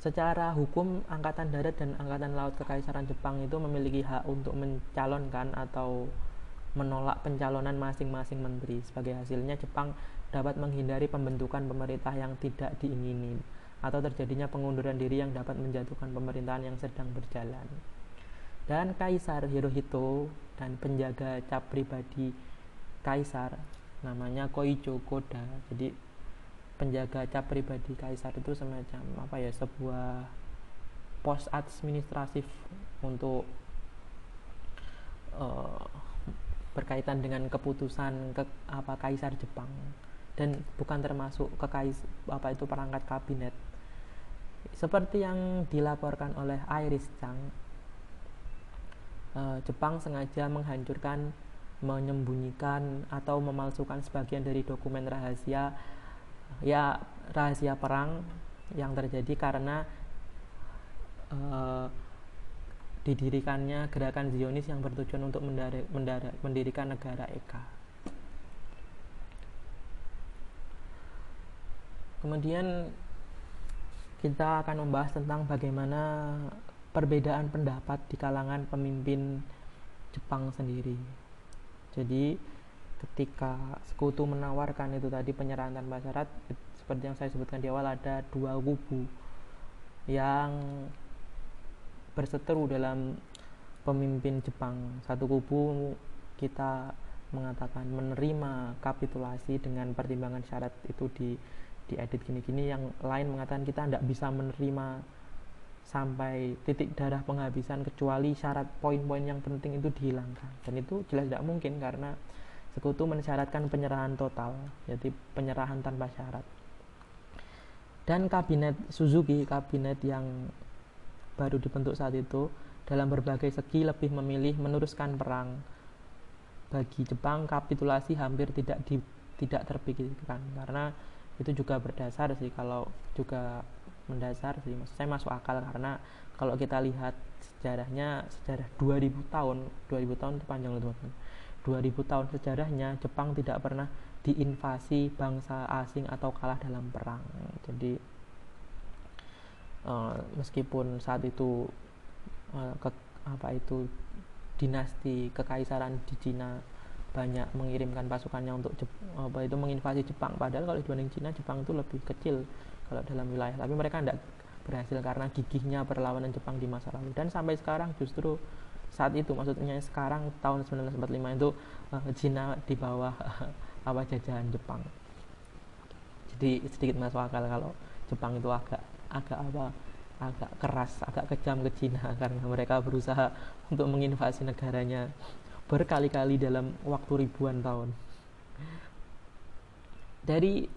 Secara hukum, Angkatan Darat dan Angkatan Laut Kekaisaran Jepang itu memiliki hak untuk mencalonkan atau menolak pencalonan masing-masing menteri. Sebagai hasilnya, Jepang dapat menghindari pembentukan pemerintah yang tidak diingini atau terjadinya pengunduran diri yang dapat menjatuhkan pemerintahan yang sedang berjalan. Dan Kaisar Hirohito dan penjaga cap pribadi Kaisar namanya Koicho Koda. Jadi penjaga cap pribadi kaisar itu semacam apa ya sebuah pos administratif untuk uh, berkaitan dengan keputusan ke apa kaisar Jepang dan bukan termasuk ke kais apa itu perangkat kabinet seperti yang dilaporkan oleh Iris Chang, uh, Jepang sengaja menghancurkan, menyembunyikan atau memalsukan sebagian dari dokumen rahasia ya rahasia perang yang terjadi karena uh, didirikannya gerakan Zionis yang bertujuan untuk mendari, mendari, mendirikan negara Eka. Kemudian kita akan membahas tentang bagaimana perbedaan pendapat di kalangan pemimpin Jepang sendiri. Jadi ketika sekutu menawarkan itu tadi penyerahan tanpa syarat seperti yang saya sebutkan di awal ada dua kubu yang berseteru dalam pemimpin Jepang satu kubu kita mengatakan menerima kapitulasi dengan pertimbangan syarat itu di diedit gini-gini yang lain mengatakan kita tidak bisa menerima sampai titik darah penghabisan kecuali syarat poin-poin yang penting itu dihilangkan. Dan itu jelas tidak mungkin karena sekutu mensyaratkan penyerahan total jadi penyerahan tanpa syarat. Dan kabinet Suzuki kabinet yang baru dibentuk saat itu dalam berbagai segi lebih memilih meneruskan perang. Bagi Jepang kapitulasi hampir tidak di, tidak terpikirkan karena itu juga berdasar sih kalau juga mendasar sih. Maksud saya masuk akal karena kalau kita lihat sejarahnya sejarah 2000 tahun 2000 tahun itu panjang loh teman-teman. 2000 tahun sejarahnya Jepang tidak pernah diinvasi bangsa asing atau kalah dalam perang. Jadi uh, meskipun saat itu uh, ke, apa itu dinasti kekaisaran di Cina banyak mengirimkan pasukannya untuk Jep, apa itu menginvasi Jepang. Padahal kalau dibanding Cina Jepang itu lebih kecil kalau dalam wilayah. Tapi mereka tidak berhasil karena gigihnya perlawanan Jepang di masa lalu. Dan sampai sekarang justru saat itu maksudnya sekarang tahun 1945 itu uh, Cina di bawah apa jajahan Jepang. Jadi sedikit masuk akal kalau Jepang itu agak agak apa agak keras agak kejam ke Cina karena mereka berusaha untuk menginvasi negaranya berkali-kali dalam waktu ribuan tahun dari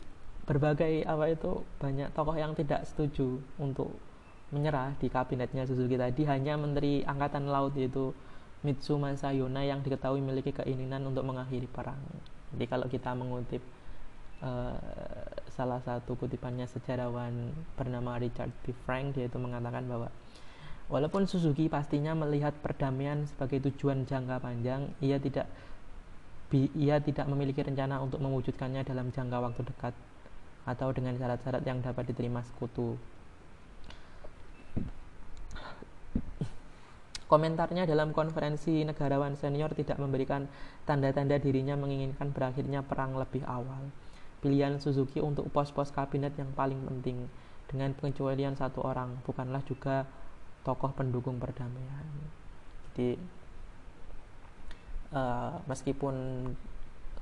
berbagai apa itu banyak tokoh yang tidak setuju untuk menyerah di kabinetnya Suzuki tadi hanya Menteri Angkatan Laut yaitu Mitsu Masayona yang diketahui memiliki keinginan untuk mengakhiri perang. Jadi kalau kita mengutip uh, salah satu kutipannya sejarawan bernama Richard B. Frank dia itu mengatakan bahwa Walaupun Suzuki pastinya melihat perdamaian sebagai tujuan jangka panjang, ia tidak ia tidak memiliki rencana untuk mewujudkannya dalam jangka waktu dekat atau dengan syarat-syarat yang dapat diterima sekutu. Komentarnya dalam konferensi negarawan senior tidak memberikan tanda-tanda dirinya menginginkan berakhirnya perang lebih awal. Pilihan Suzuki untuk pos-pos kabinet yang paling penting dengan pengecualian satu orang bukanlah juga tokoh pendukung perdamaian. Jadi uh, meskipun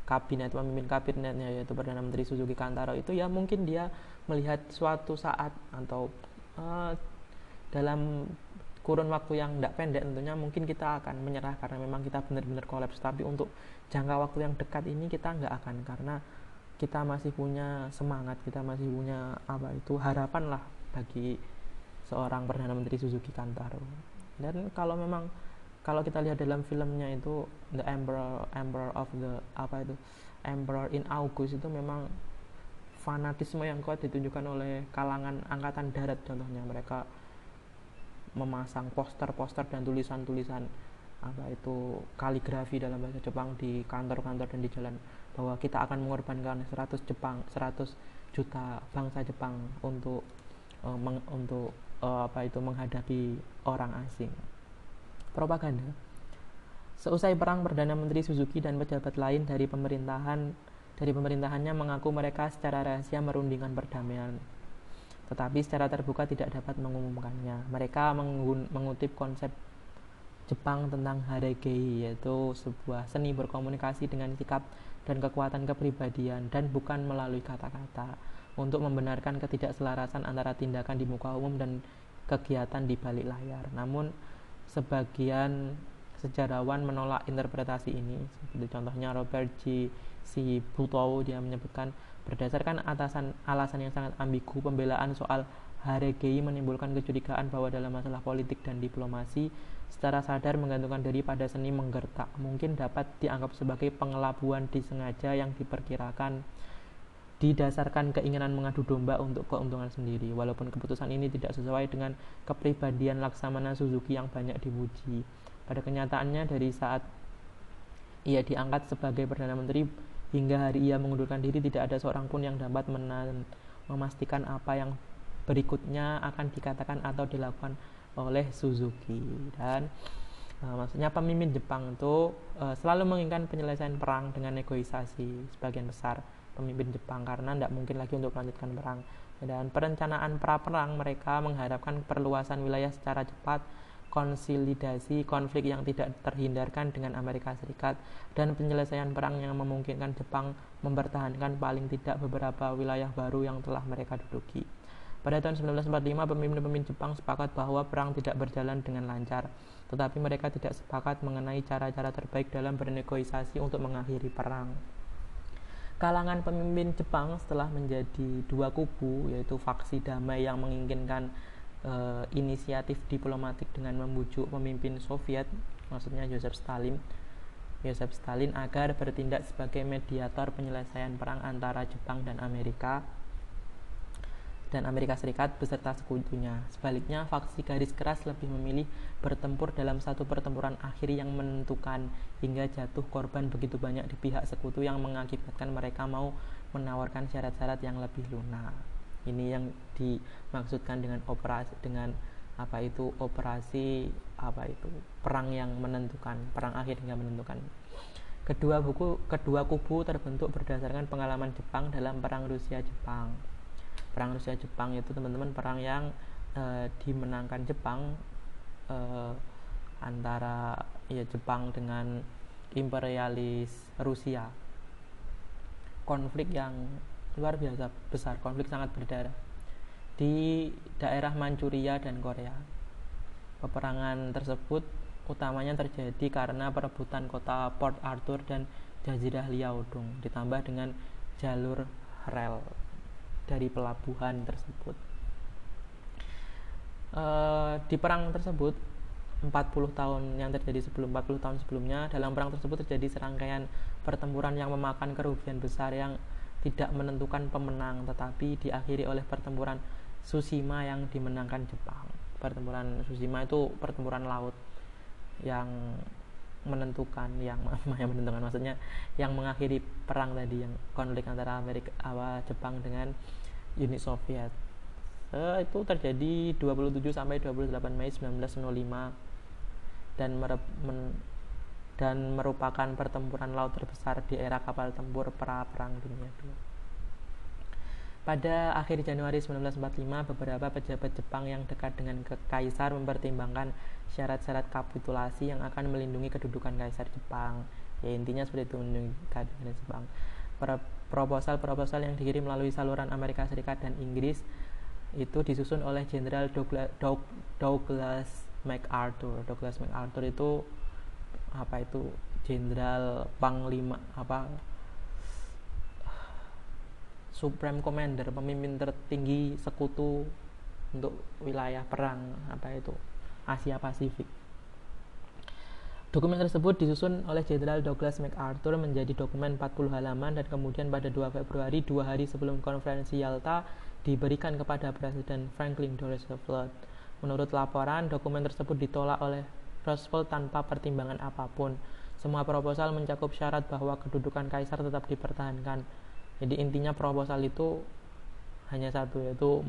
kabinet pemimpin kabinetnya yaitu perdana menteri Suzuki Kantaro itu ya mungkin dia melihat suatu saat atau uh, dalam kurun waktu yang tidak pendek tentunya mungkin kita akan menyerah karena memang kita benar-benar kolaps tapi untuk jangka waktu yang dekat ini kita nggak akan karena kita masih punya semangat kita masih punya apa itu harapan lah bagi seorang perdana menteri Suzuki Kantaro. Dan kalau memang kalau kita lihat dalam filmnya itu The Emperor Emperor of the apa itu Emperor in August itu memang fanatisme yang kuat ditunjukkan oleh kalangan angkatan darat contohnya. Mereka memasang poster-poster dan tulisan-tulisan apa itu kaligrafi dalam bahasa Jepang di kantor-kantor dan di jalan bahwa kita akan mengorbankan 100 Jepang 100 juta bangsa Jepang untuk uh, meng, untuk uh, apa itu menghadapi orang asing. Propaganda. Seusai perang Perdana Menteri Suzuki dan pejabat lain dari pemerintahan dari pemerintahannya mengaku mereka secara rahasia merundingkan perdamaian. Tetapi secara terbuka tidak dapat mengumumkannya. Mereka mengutip konsep Jepang tentang haregei yaitu sebuah seni berkomunikasi dengan sikap dan kekuatan kepribadian dan bukan melalui kata-kata untuk membenarkan ketidakselarasan antara tindakan di muka umum dan kegiatan di balik layar. Namun sebagian sejarawan menolak interpretasi ini. Seperti contohnya Robert G. C. Butow dia menyebutkan berdasarkan atasan alasan yang sangat ambigu pembelaan soal Haregei menimbulkan kecurigaan bahwa dalam masalah politik dan diplomasi, secara sadar menggantungkan diri pada seni menggertak mungkin dapat dianggap sebagai pengelabuan disengaja yang diperkirakan didasarkan keinginan mengadu domba untuk keuntungan sendiri. Walaupun keputusan ini tidak sesuai dengan kepribadian Laksamana Suzuki yang banyak dipuji. Pada kenyataannya dari saat ia diangkat sebagai Perdana Menteri hingga hari ia mengundurkan diri tidak ada seorang pun yang dapat memastikan apa yang berikutnya akan dikatakan atau dilakukan oleh Suzuki dan uh, maksudnya pemimpin Jepang itu uh, selalu menginginkan penyelesaian perang dengan negosiasi sebagian besar pemimpin Jepang karena tidak mungkin lagi untuk melanjutkan perang dan perencanaan pra perang mereka mengharapkan perluasan wilayah secara cepat konsolidasi konflik yang tidak terhindarkan dengan Amerika Serikat dan penyelesaian perang yang memungkinkan Jepang mempertahankan paling tidak beberapa wilayah baru yang telah mereka duduki. Pada tahun 1945, pemimpin-pemimpin Jepang sepakat bahwa perang tidak berjalan dengan lancar, tetapi mereka tidak sepakat mengenai cara-cara terbaik dalam bernegosiasi untuk mengakhiri perang. Kalangan pemimpin Jepang setelah menjadi dua kubu, yaitu faksi damai yang menginginkan e, inisiatif diplomatik dengan membujuk pemimpin Soviet, maksudnya Joseph Stalin, Joseph Stalin agar bertindak sebagai mediator penyelesaian perang antara Jepang dan Amerika dan Amerika Serikat beserta sekutunya. Sebaliknya, faksi garis keras lebih memilih bertempur dalam satu pertempuran akhir yang menentukan hingga jatuh korban begitu banyak di pihak sekutu yang mengakibatkan mereka mau menawarkan syarat-syarat yang lebih lunak. Ini yang dimaksudkan dengan operasi dengan apa itu operasi apa itu perang yang menentukan, perang akhir hingga menentukan. Kedua buku kedua kubu terbentuk berdasarkan pengalaman Jepang dalam perang Rusia Jepang perang Rusia Jepang itu teman-teman perang yang uh, dimenangkan Jepang uh, antara ya Jepang dengan imperialis Rusia. Konflik yang luar biasa besar konflik sangat berdarah di daerah Manchuria dan Korea. Peperangan tersebut utamanya terjadi karena perebutan kota Port Arthur dan Jazirah Liaodong ditambah dengan jalur rel dari pelabuhan tersebut. Uh, di perang tersebut 40 tahun yang terjadi sebelum 40 tahun sebelumnya dalam perang tersebut terjadi serangkaian pertempuran yang memakan kerugian besar yang tidak menentukan pemenang tetapi diakhiri oleh pertempuran Tsushima yang dimenangkan Jepang. Pertempuran Tsushima itu pertempuran laut yang menentukan yang yang menentukan. Maksudnya yang mengakhiri perang tadi yang konflik antara Amerika awal Jepang dengan Uni Soviet. Uh, itu terjadi 27 sampai 28 Mei 1905 dan merep, men, dan merupakan pertempuran laut terbesar di era kapal tempur pra perang dunia II. Pada akhir Januari 1945, beberapa pejabat Jepang yang dekat dengan kaisar mempertimbangkan syarat-syarat kapitulasi yang akan melindungi kedudukan kaisar Jepang. Ya intinya seperti itu melindungi kedudukan Jepang. Proposal-proposal yang dikirim melalui saluran Amerika Serikat dan Inggris itu disusun oleh Jenderal Douglas, Douglas MacArthur. Douglas MacArthur itu apa itu jenderal panglima apa Supreme Commander, pemimpin tertinggi sekutu untuk wilayah perang apa itu Asia Pasifik. Dokumen tersebut disusun oleh Jenderal Douglas MacArthur menjadi dokumen 40 halaman dan kemudian pada 2 Februari, dua hari sebelum konferensi Yalta, diberikan kepada Presiden Franklin D. Roosevelt. Menurut laporan, dokumen tersebut ditolak oleh Roosevelt tanpa pertimbangan apa pun. Semua proposal mencakup syarat bahwa kedudukan kaisar tetap dipertahankan jadi intinya proposal itu hanya satu yaitu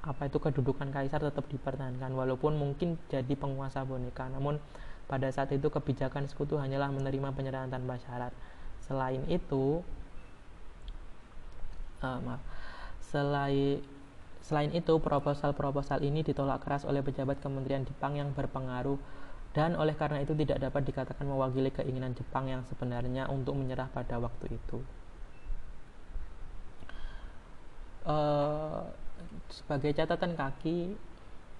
apa itu kedudukan kaisar tetap dipertahankan walaupun mungkin jadi penguasa boneka namun pada saat itu kebijakan sekutu hanyalah menerima penyerahan tanpa syarat selain itu uh, maaf selain Selain itu, proposal-proposal ini ditolak keras oleh pejabat Kementerian Jepang yang berpengaruh dan oleh karena itu tidak dapat dikatakan mewakili keinginan Jepang yang sebenarnya untuk menyerah pada waktu itu. uh, sebagai catatan kaki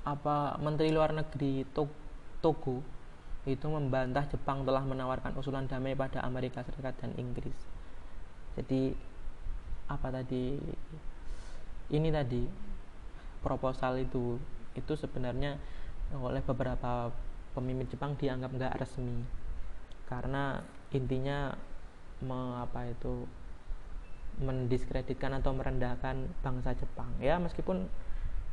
apa Menteri Luar Negeri Togo itu membantah Jepang telah menawarkan usulan damai pada Amerika Serikat dan Inggris. Jadi apa tadi ini tadi proposal itu itu sebenarnya oleh beberapa pemimpin Jepang dianggap nggak resmi karena intinya me, apa itu mendiskreditkan atau merendahkan bangsa Jepang. Ya meskipun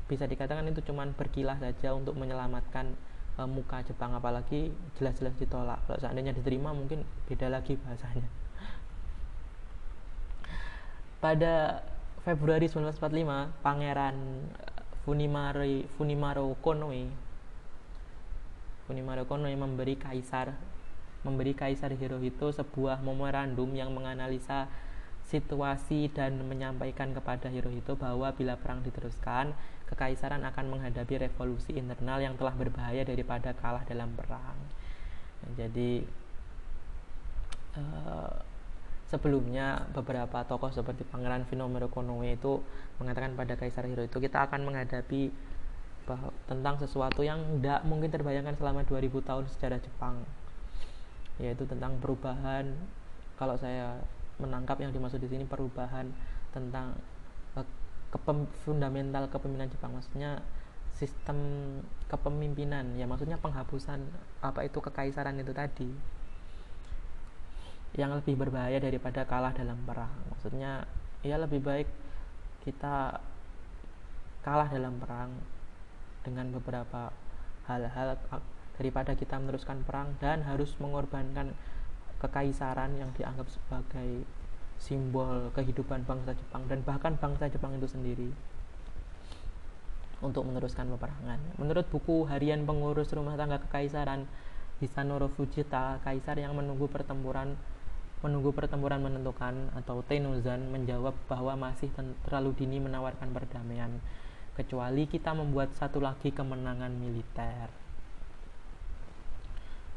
bisa dikatakan itu cuma berkilah saja untuk menyelamatkan e, muka Jepang apalagi jelas-jelas ditolak. Kalau seandainya diterima mungkin beda lagi bahasanya. Pada Februari 1945 Pangeran Funimaro Funimaro Konoe Funimaro Konoe memberi kaisar memberi kaisar Hirohito sebuah memorandum yang menganalisa situasi dan menyampaikan kepada Hirohito bahwa bila perang diteruskan kekaisaran akan menghadapi revolusi internal yang telah berbahaya daripada kalah dalam perang. jadi uh, sebelumnya beberapa tokoh seperti Pangeran Finomero Konoe itu mengatakan pada Kaisar Hirohito kita akan menghadapi tentang sesuatu yang tidak mungkin terbayangkan selama 2000 tahun sejarah Jepang yaitu tentang perubahan kalau saya menangkap yang dimaksud di sini perubahan tentang uh, kepem, fundamental kepemimpinan Jepang maksudnya sistem kepemimpinan ya maksudnya penghapusan apa itu kekaisaran itu tadi yang lebih berbahaya daripada kalah dalam perang. Maksudnya ya lebih baik kita kalah dalam perang dengan beberapa hal-hal daripada kita meneruskan perang dan harus mengorbankan kekaisaran yang dianggap sebagai simbol kehidupan bangsa Jepang dan bahkan bangsa Jepang itu sendiri untuk meneruskan peperangan. Menurut buku harian pengurus rumah tangga kekaisaran Hisanoro Fujita, kaisar yang menunggu pertempuran menunggu pertempuran menentukan atau Tenuzan menjawab bahwa masih terlalu dini menawarkan perdamaian kecuali kita membuat satu lagi kemenangan militer.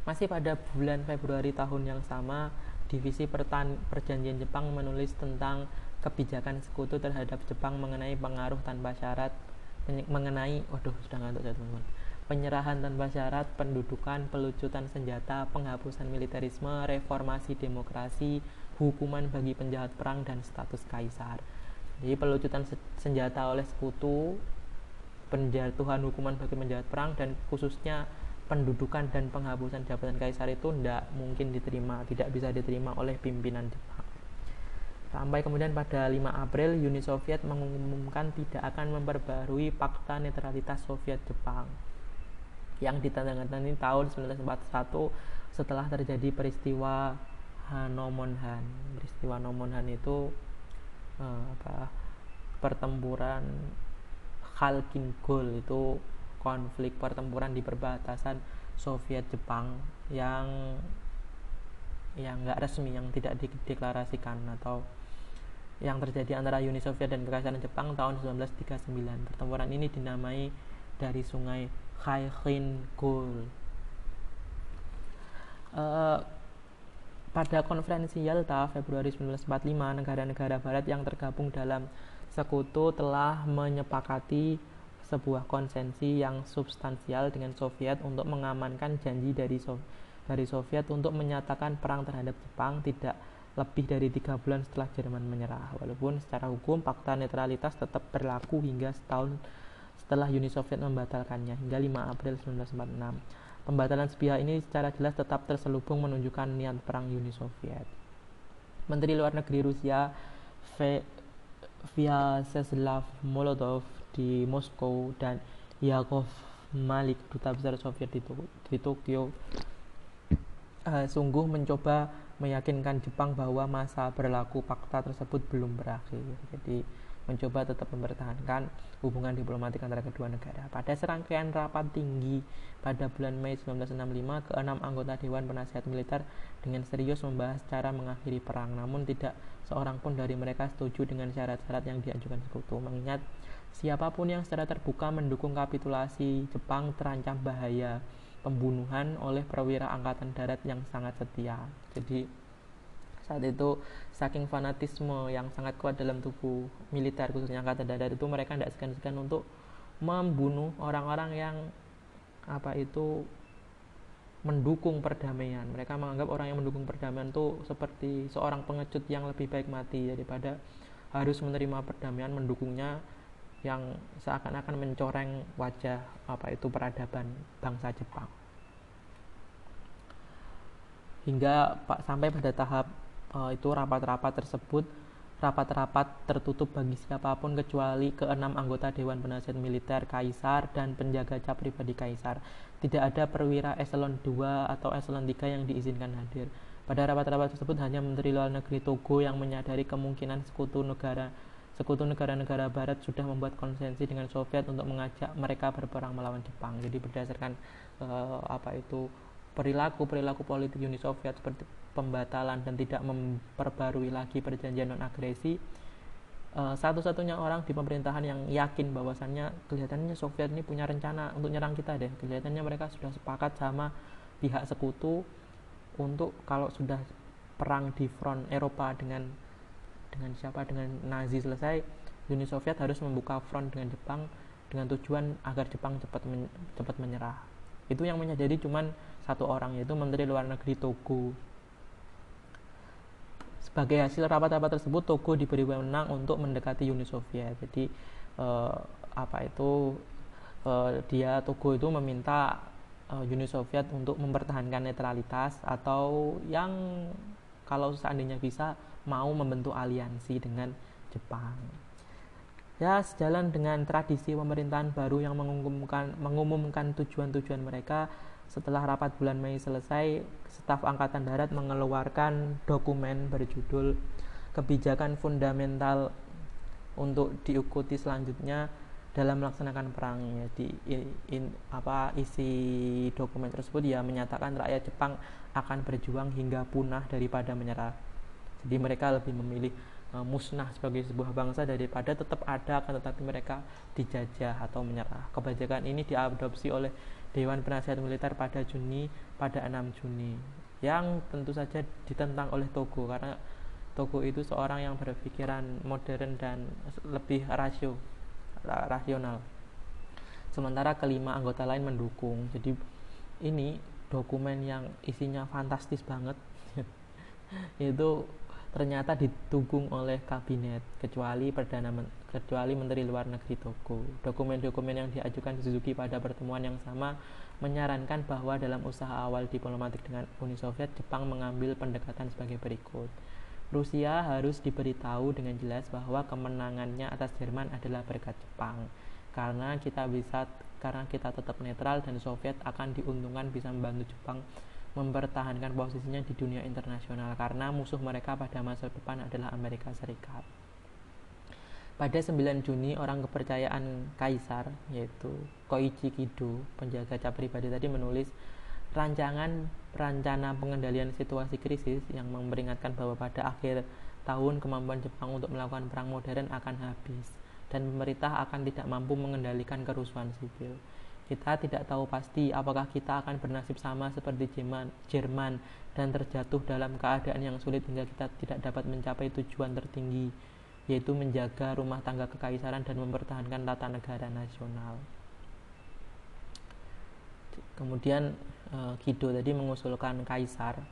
Masih pada bulan Februari tahun yang sama, Divisi Pertan Perjanjian Jepang menulis tentang kebijakan sekutu terhadap Jepang mengenai pengaruh tanpa syarat mengenai waduh sudah ngantuk saya teman-teman penyerahan tanpa syarat, pendudukan, pelucutan senjata, penghapusan militerisme, reformasi demokrasi, hukuman bagi penjahat perang, dan status kaisar. Jadi pelucutan senjata oleh sekutu, penjatuhan hukuman bagi penjahat perang, dan khususnya pendudukan dan penghapusan jabatan kaisar itu tidak mungkin diterima, tidak bisa diterima oleh pimpinan Jepang. Sampai kemudian pada 5 April, Uni Soviet mengumumkan tidak akan memperbarui Fakta Netralitas Soviet Jepang yang ditandatangani tahun 1941 setelah terjadi peristiwa Hanomonhan. Peristiwa Hanomonhan itu uh, apa? pertempuran Khalkin Gol itu konflik pertempuran di perbatasan Soviet Jepang yang yang nggak resmi yang tidak dideklarasikan atau yang terjadi antara Uni Soviet dan Kekaisaran Jepang tahun 1939. Pertempuran ini dinamai dari sungai Khaikhin Gul. Uh, pada konferensi Yalta Februari 1945, negara-negara barat yang tergabung dalam sekutu telah menyepakati sebuah konsensi yang substansial dengan Soviet untuk mengamankan janji dari so dari Soviet untuk menyatakan perang terhadap Jepang tidak lebih dari tiga bulan setelah Jerman menyerah. Walaupun secara hukum fakta netralitas tetap berlaku hingga setahun setelah Uni Soviet membatalkannya hingga 5 April 1946. Pembatalan sepihak ini secara jelas tetap terselubung menunjukkan niat perang Uni Soviet. Menteri Luar Negeri Rusia Vyacheslav Molotov di Moskow dan Yakov Malik duta besar Soviet di, di Tokyo uh, sungguh mencoba meyakinkan Jepang bahwa masa berlaku fakta tersebut belum berakhir. Jadi mencoba tetap mempertahankan hubungan diplomatik antara kedua negara. Pada serangkaian rapat tinggi pada bulan Mei 1965, keenam anggota Dewan Penasihat Militer dengan serius membahas cara mengakhiri perang, namun tidak seorang pun dari mereka setuju dengan syarat-syarat yang diajukan sekutu, mengingat siapa pun yang secara terbuka mendukung kapitulasi Jepang terancam bahaya pembunuhan oleh perwira angkatan darat yang sangat setia. Jadi saat itu saking fanatisme yang sangat kuat dalam tubuh militer khususnya angkatan darat itu mereka tidak segan-segan untuk membunuh orang-orang yang apa itu mendukung perdamaian. Mereka menganggap orang yang mendukung perdamaian itu seperti seorang pengecut yang lebih baik mati daripada harus menerima perdamaian mendukungnya yang seakan-akan mencoreng wajah apa itu peradaban bangsa Jepang hingga sampai pada tahap uh, itu rapat-rapat tersebut rapat-rapat tertutup bagi siapa pun kecuali keenam anggota Dewan Penasihat Militer Kaisar dan penjaga cap pribadi Kaisar. Tidak ada perwira eselon 2 atau eselon 3 yang diizinkan hadir. Pada rapat-rapat tersebut hanya Menteri Luar Negeri Togo yang menyadari kemungkinan sekutu negara sekutu negara-negara barat sudah membuat konsensi dengan Soviet untuk mengajak mereka berperang melawan Jepang. Jadi berdasarkan uh, apa itu perilaku perilaku politik Uni Soviet seperti pembatalan dan tidak memperbarui lagi perjanjian non agresi uh, satu-satunya orang di pemerintahan yang yakin bahwasannya kelihatannya Soviet ini punya rencana untuk nyerang kita deh. Kelihatannya mereka sudah sepakat sama pihak sekutu untuk kalau sudah perang di front Eropa dengan dengan siapa? Dengan Nazi selesai Uni Soviet harus membuka front dengan Jepang dengan tujuan agar Jepang cepat men, cepat menyerah. Itu yang menyadari cuman satu orang yaitu Menteri Luar Negeri Togo sebagai hasil rapat-rapat tersebut, Togo diberi wewenang untuk mendekati Uni Soviet. Jadi eh, apa itu eh, dia Togo itu meminta eh, Uni Soviet untuk mempertahankan netralitas atau yang kalau seandainya bisa mau membentuk aliansi dengan Jepang. Ya, sejalan dengan tradisi pemerintahan baru yang mengumumkan mengumumkan tujuan-tujuan mereka, setelah rapat bulan Mei selesai, staf Angkatan Darat mengeluarkan dokumen berjudul Kebijakan Fundamental untuk diikuti selanjutnya dalam melaksanakan perang. Jadi in, in, apa isi dokumen tersebut ya menyatakan rakyat Jepang akan berjuang hingga punah daripada menyerah. Jadi mereka lebih memilih uh, musnah sebagai sebuah bangsa daripada tetap ada akan tetapi mereka dijajah atau menyerah. Kebijakan ini diadopsi oleh Dewan Penasihat Militer pada Juni pada 6 Juni. Yang tentu saja ditentang oleh Togo karena Togo itu seorang yang berpikiran modern dan lebih rasio rasional. Sementara kelima anggota lain mendukung. Jadi ini dokumen yang isinya fantastis banget. Itu ternyata didukung oleh kabinet kecuali perdana kecuali menteri luar negeri Togo. Dokumen-dokumen yang diajukan Suzuki pada pertemuan yang sama menyarankan bahwa dalam usaha awal diplomatik dengan Uni Soviet, Jepang mengambil pendekatan sebagai berikut. Rusia harus diberitahu dengan jelas bahwa kemenangannya atas Jerman adalah berkat Jepang. Karena kita bisa karena kita tetap netral dan Soviet akan diuntungkan bisa membantu Jepang mempertahankan posisinya di dunia internasional karena musuh mereka pada masa depan adalah Amerika Serikat. Pada 9 Juni, orang kepercayaan kaisar, yaitu Koichi Kido, penjaga cap pribadi tadi menulis rancangan rencana pengendalian situasi krisis yang memperingatkan bahwa pada akhir tahun kemampuan Jepang untuk melakukan perang modern akan habis dan pemerintah akan tidak mampu mengendalikan kerusuhan sipil. Kita tidak tahu pasti apakah kita akan bernasib sama seperti Jerman, Jerman dan terjatuh dalam keadaan yang sulit hingga kita tidak dapat mencapai tujuan tertinggi, yaitu menjaga rumah tangga kekaisaran dan mempertahankan tata negara nasional. Kemudian uh, tadi mengusulkan kaisar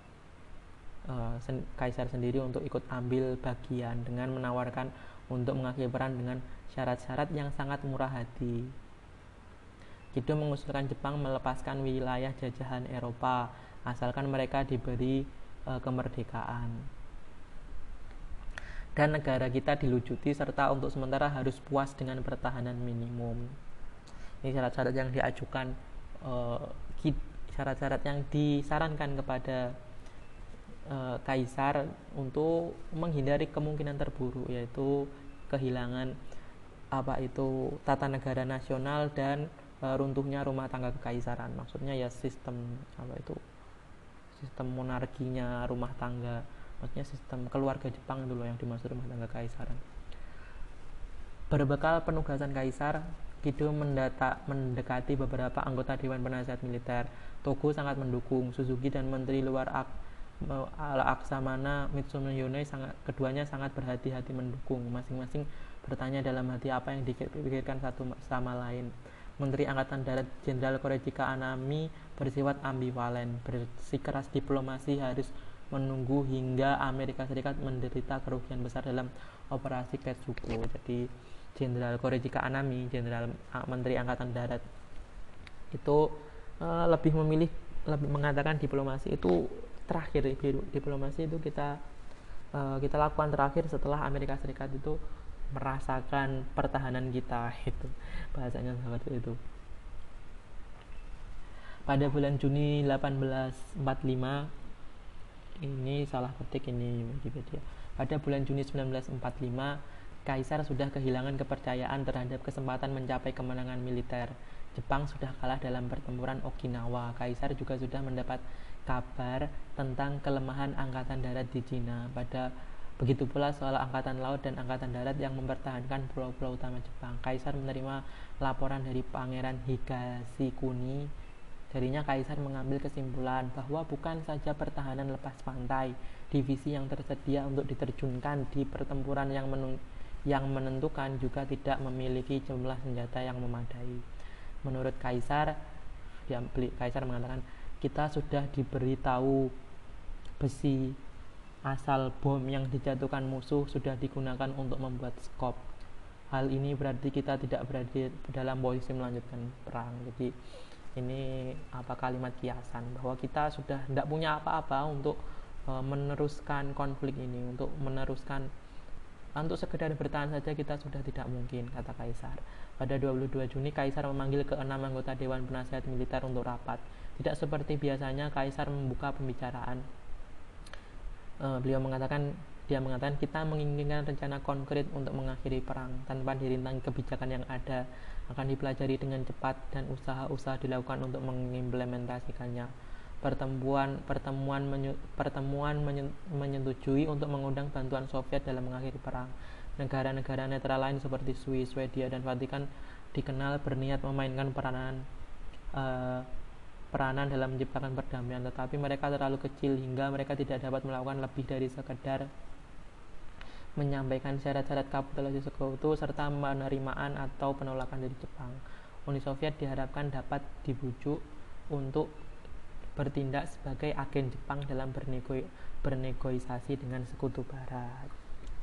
sen kaisar sendiri untuk ikut ambil bagian dengan menawarkan untuk mengakhiri peran dengan syarat-syarat yang sangat murah hati Kido mengusulkan Jepang melepaskan wilayah jajahan Eropa asalkan mereka diberi e, kemerdekaan. Dan negara kita dilucuti serta untuk sementara harus puas dengan pertahanan minimum. Ini syarat-syarat yang diajukan e, syarat-syarat yang disarankan kepada e, kaisar untuk menghindari kemungkinan terburuk yaitu kehilangan apa itu tata negara nasional dan uh, runtuhnya rumah tangga kekaisaran maksudnya ya sistem apa itu sistem monarkinya rumah tangga maksudnya sistem keluarga Jepang dulu yang dimaksud rumah tangga kekaisaran berbekal penugasan kaisar Kido mendata, mendekati beberapa anggota Dewan Penasihat Militer. Togo sangat mendukung Suzuki dan Menteri Luar Ak, Aksamana Mitsunoyone sangat keduanya sangat berhati-hati mendukung. Masing-masing bertanya dalam hati apa yang dipikirkan satu sama lain. Menteri Angkatan Darat Jenderal Korejika Anami bersifat ambivalen, bersikeras diplomasi harus menunggu hingga Amerika Serikat menderita kerugian besar dalam operasi Ketsuko. Jadi Jenderal Korejika Anami, Jenderal Menteri Angkatan Darat itu uh, lebih memilih lebih mengatakan diplomasi itu terakhir diplomasi itu kita uh, kita lakukan terakhir setelah Amerika Serikat itu merasakan pertahanan kita itu bahasanya seperti itu pada bulan Juni 1845 ini salah ketik ini Wikipedia pada bulan Juni 1945 Kaisar sudah kehilangan kepercayaan terhadap kesempatan mencapai kemenangan militer. Jepang sudah kalah dalam pertempuran Okinawa. Kaisar juga sudah mendapat kabar tentang kelemahan angkatan darat di Cina. Pada begitu pula soal angkatan laut dan angkatan darat yang mempertahankan pulau-pulau utama Jepang. Kaisar menerima laporan dari Pangeran Higashikuni. Darinya Kaisar mengambil kesimpulan bahwa bukan saja pertahanan lepas pantai, divisi yang tersedia untuk diterjunkan di pertempuran yang yang menentukan juga tidak memiliki jumlah senjata yang memadai. Menurut Kaisar, dia, Kaisar mengatakan kita sudah diberitahu besi asal bom yang dijatuhkan musuh sudah digunakan untuk membuat skop. Hal ini berarti kita tidak berada dalam posisi melanjutkan perang. Jadi ini apa kalimat kiasan bahwa kita sudah tidak punya apa-apa untuk uh, meneruskan konflik ini, untuk meneruskan untuk sekedar bertahan saja kita sudah tidak mungkin, kata Kaisar. Pada 22 Juni, Kaisar memanggil keenam anggota Dewan Penasihat Militer untuk rapat. Tidak seperti biasanya, Kaisar membuka pembicaraan. Uh, beliau mengatakan, dia mengatakan kita menginginkan rencana konkret untuk mengakhiri perang tanpa dirintangi kebijakan yang ada akan dipelajari dengan cepat dan usaha-usaha dilakukan untuk mengimplementasikannya pertemuan pertemuan menyu, pertemuan menyetujui untuk mengundang bantuan Soviet dalam mengakhiri perang. Negara-negara netral lain seperti Swiss, Swedia, dan Vatikan dikenal berniat memainkan peranan uh, peranan dalam menciptakan perdamaian, tetapi mereka terlalu kecil hingga mereka tidak dapat melakukan lebih dari sekedar menyampaikan syarat-syarat kapitulasi sekutu serta penerimaan atau penolakan dari Jepang. Uni Soviet diharapkan dapat dibujuk untuk bertindak sebagai agen Jepang dalam bernego bernegosiasi dengan sekutu barat.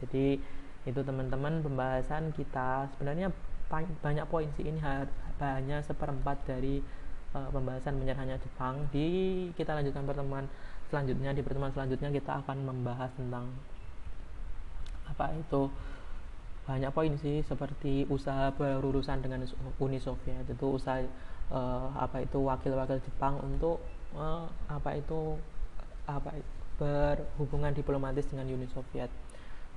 Jadi itu teman-teman pembahasan kita sebenarnya banyak poin sih ini hanya seperempat dari uh, pembahasan menyerahnya Jepang. Di kita lanjutkan pertemuan selanjutnya di pertemuan selanjutnya kita akan membahas tentang apa itu banyak poin sih seperti usaha berurusan dengan Uni Soviet itu usaha uh, apa itu wakil-wakil Jepang untuk uh, apa itu apa berhubungan diplomatis dengan Uni Soviet.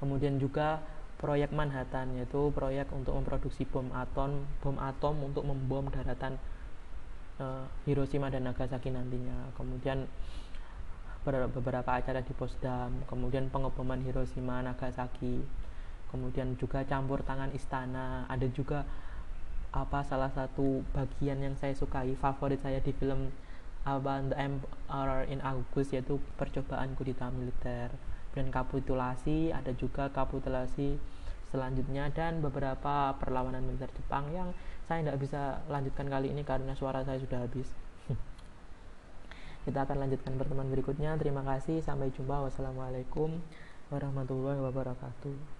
Kemudian juga proyek Manhattan yaitu proyek untuk memproduksi bom atom bom atom untuk membom daratan uh, Hiroshima dan Nagasaki nantinya. Kemudian beberapa acara di Potsdam, kemudian pengeboman Hiroshima, Nagasaki, kemudian juga campur tangan istana, ada juga apa salah satu bagian yang saya sukai favorit saya di film Alban the Emperor in August yaitu percobaan kudeta militer. Dan kapitulasi ada juga kapitulasi selanjutnya dan beberapa perlawanan militer Jepang yang saya tidak bisa lanjutkan kali ini karena suara saya sudah habis kita akan lanjutkan pertemuan berikutnya. Terima kasih. Sampai jumpa. Wassalamualaikum warahmatullahi wabarakatuh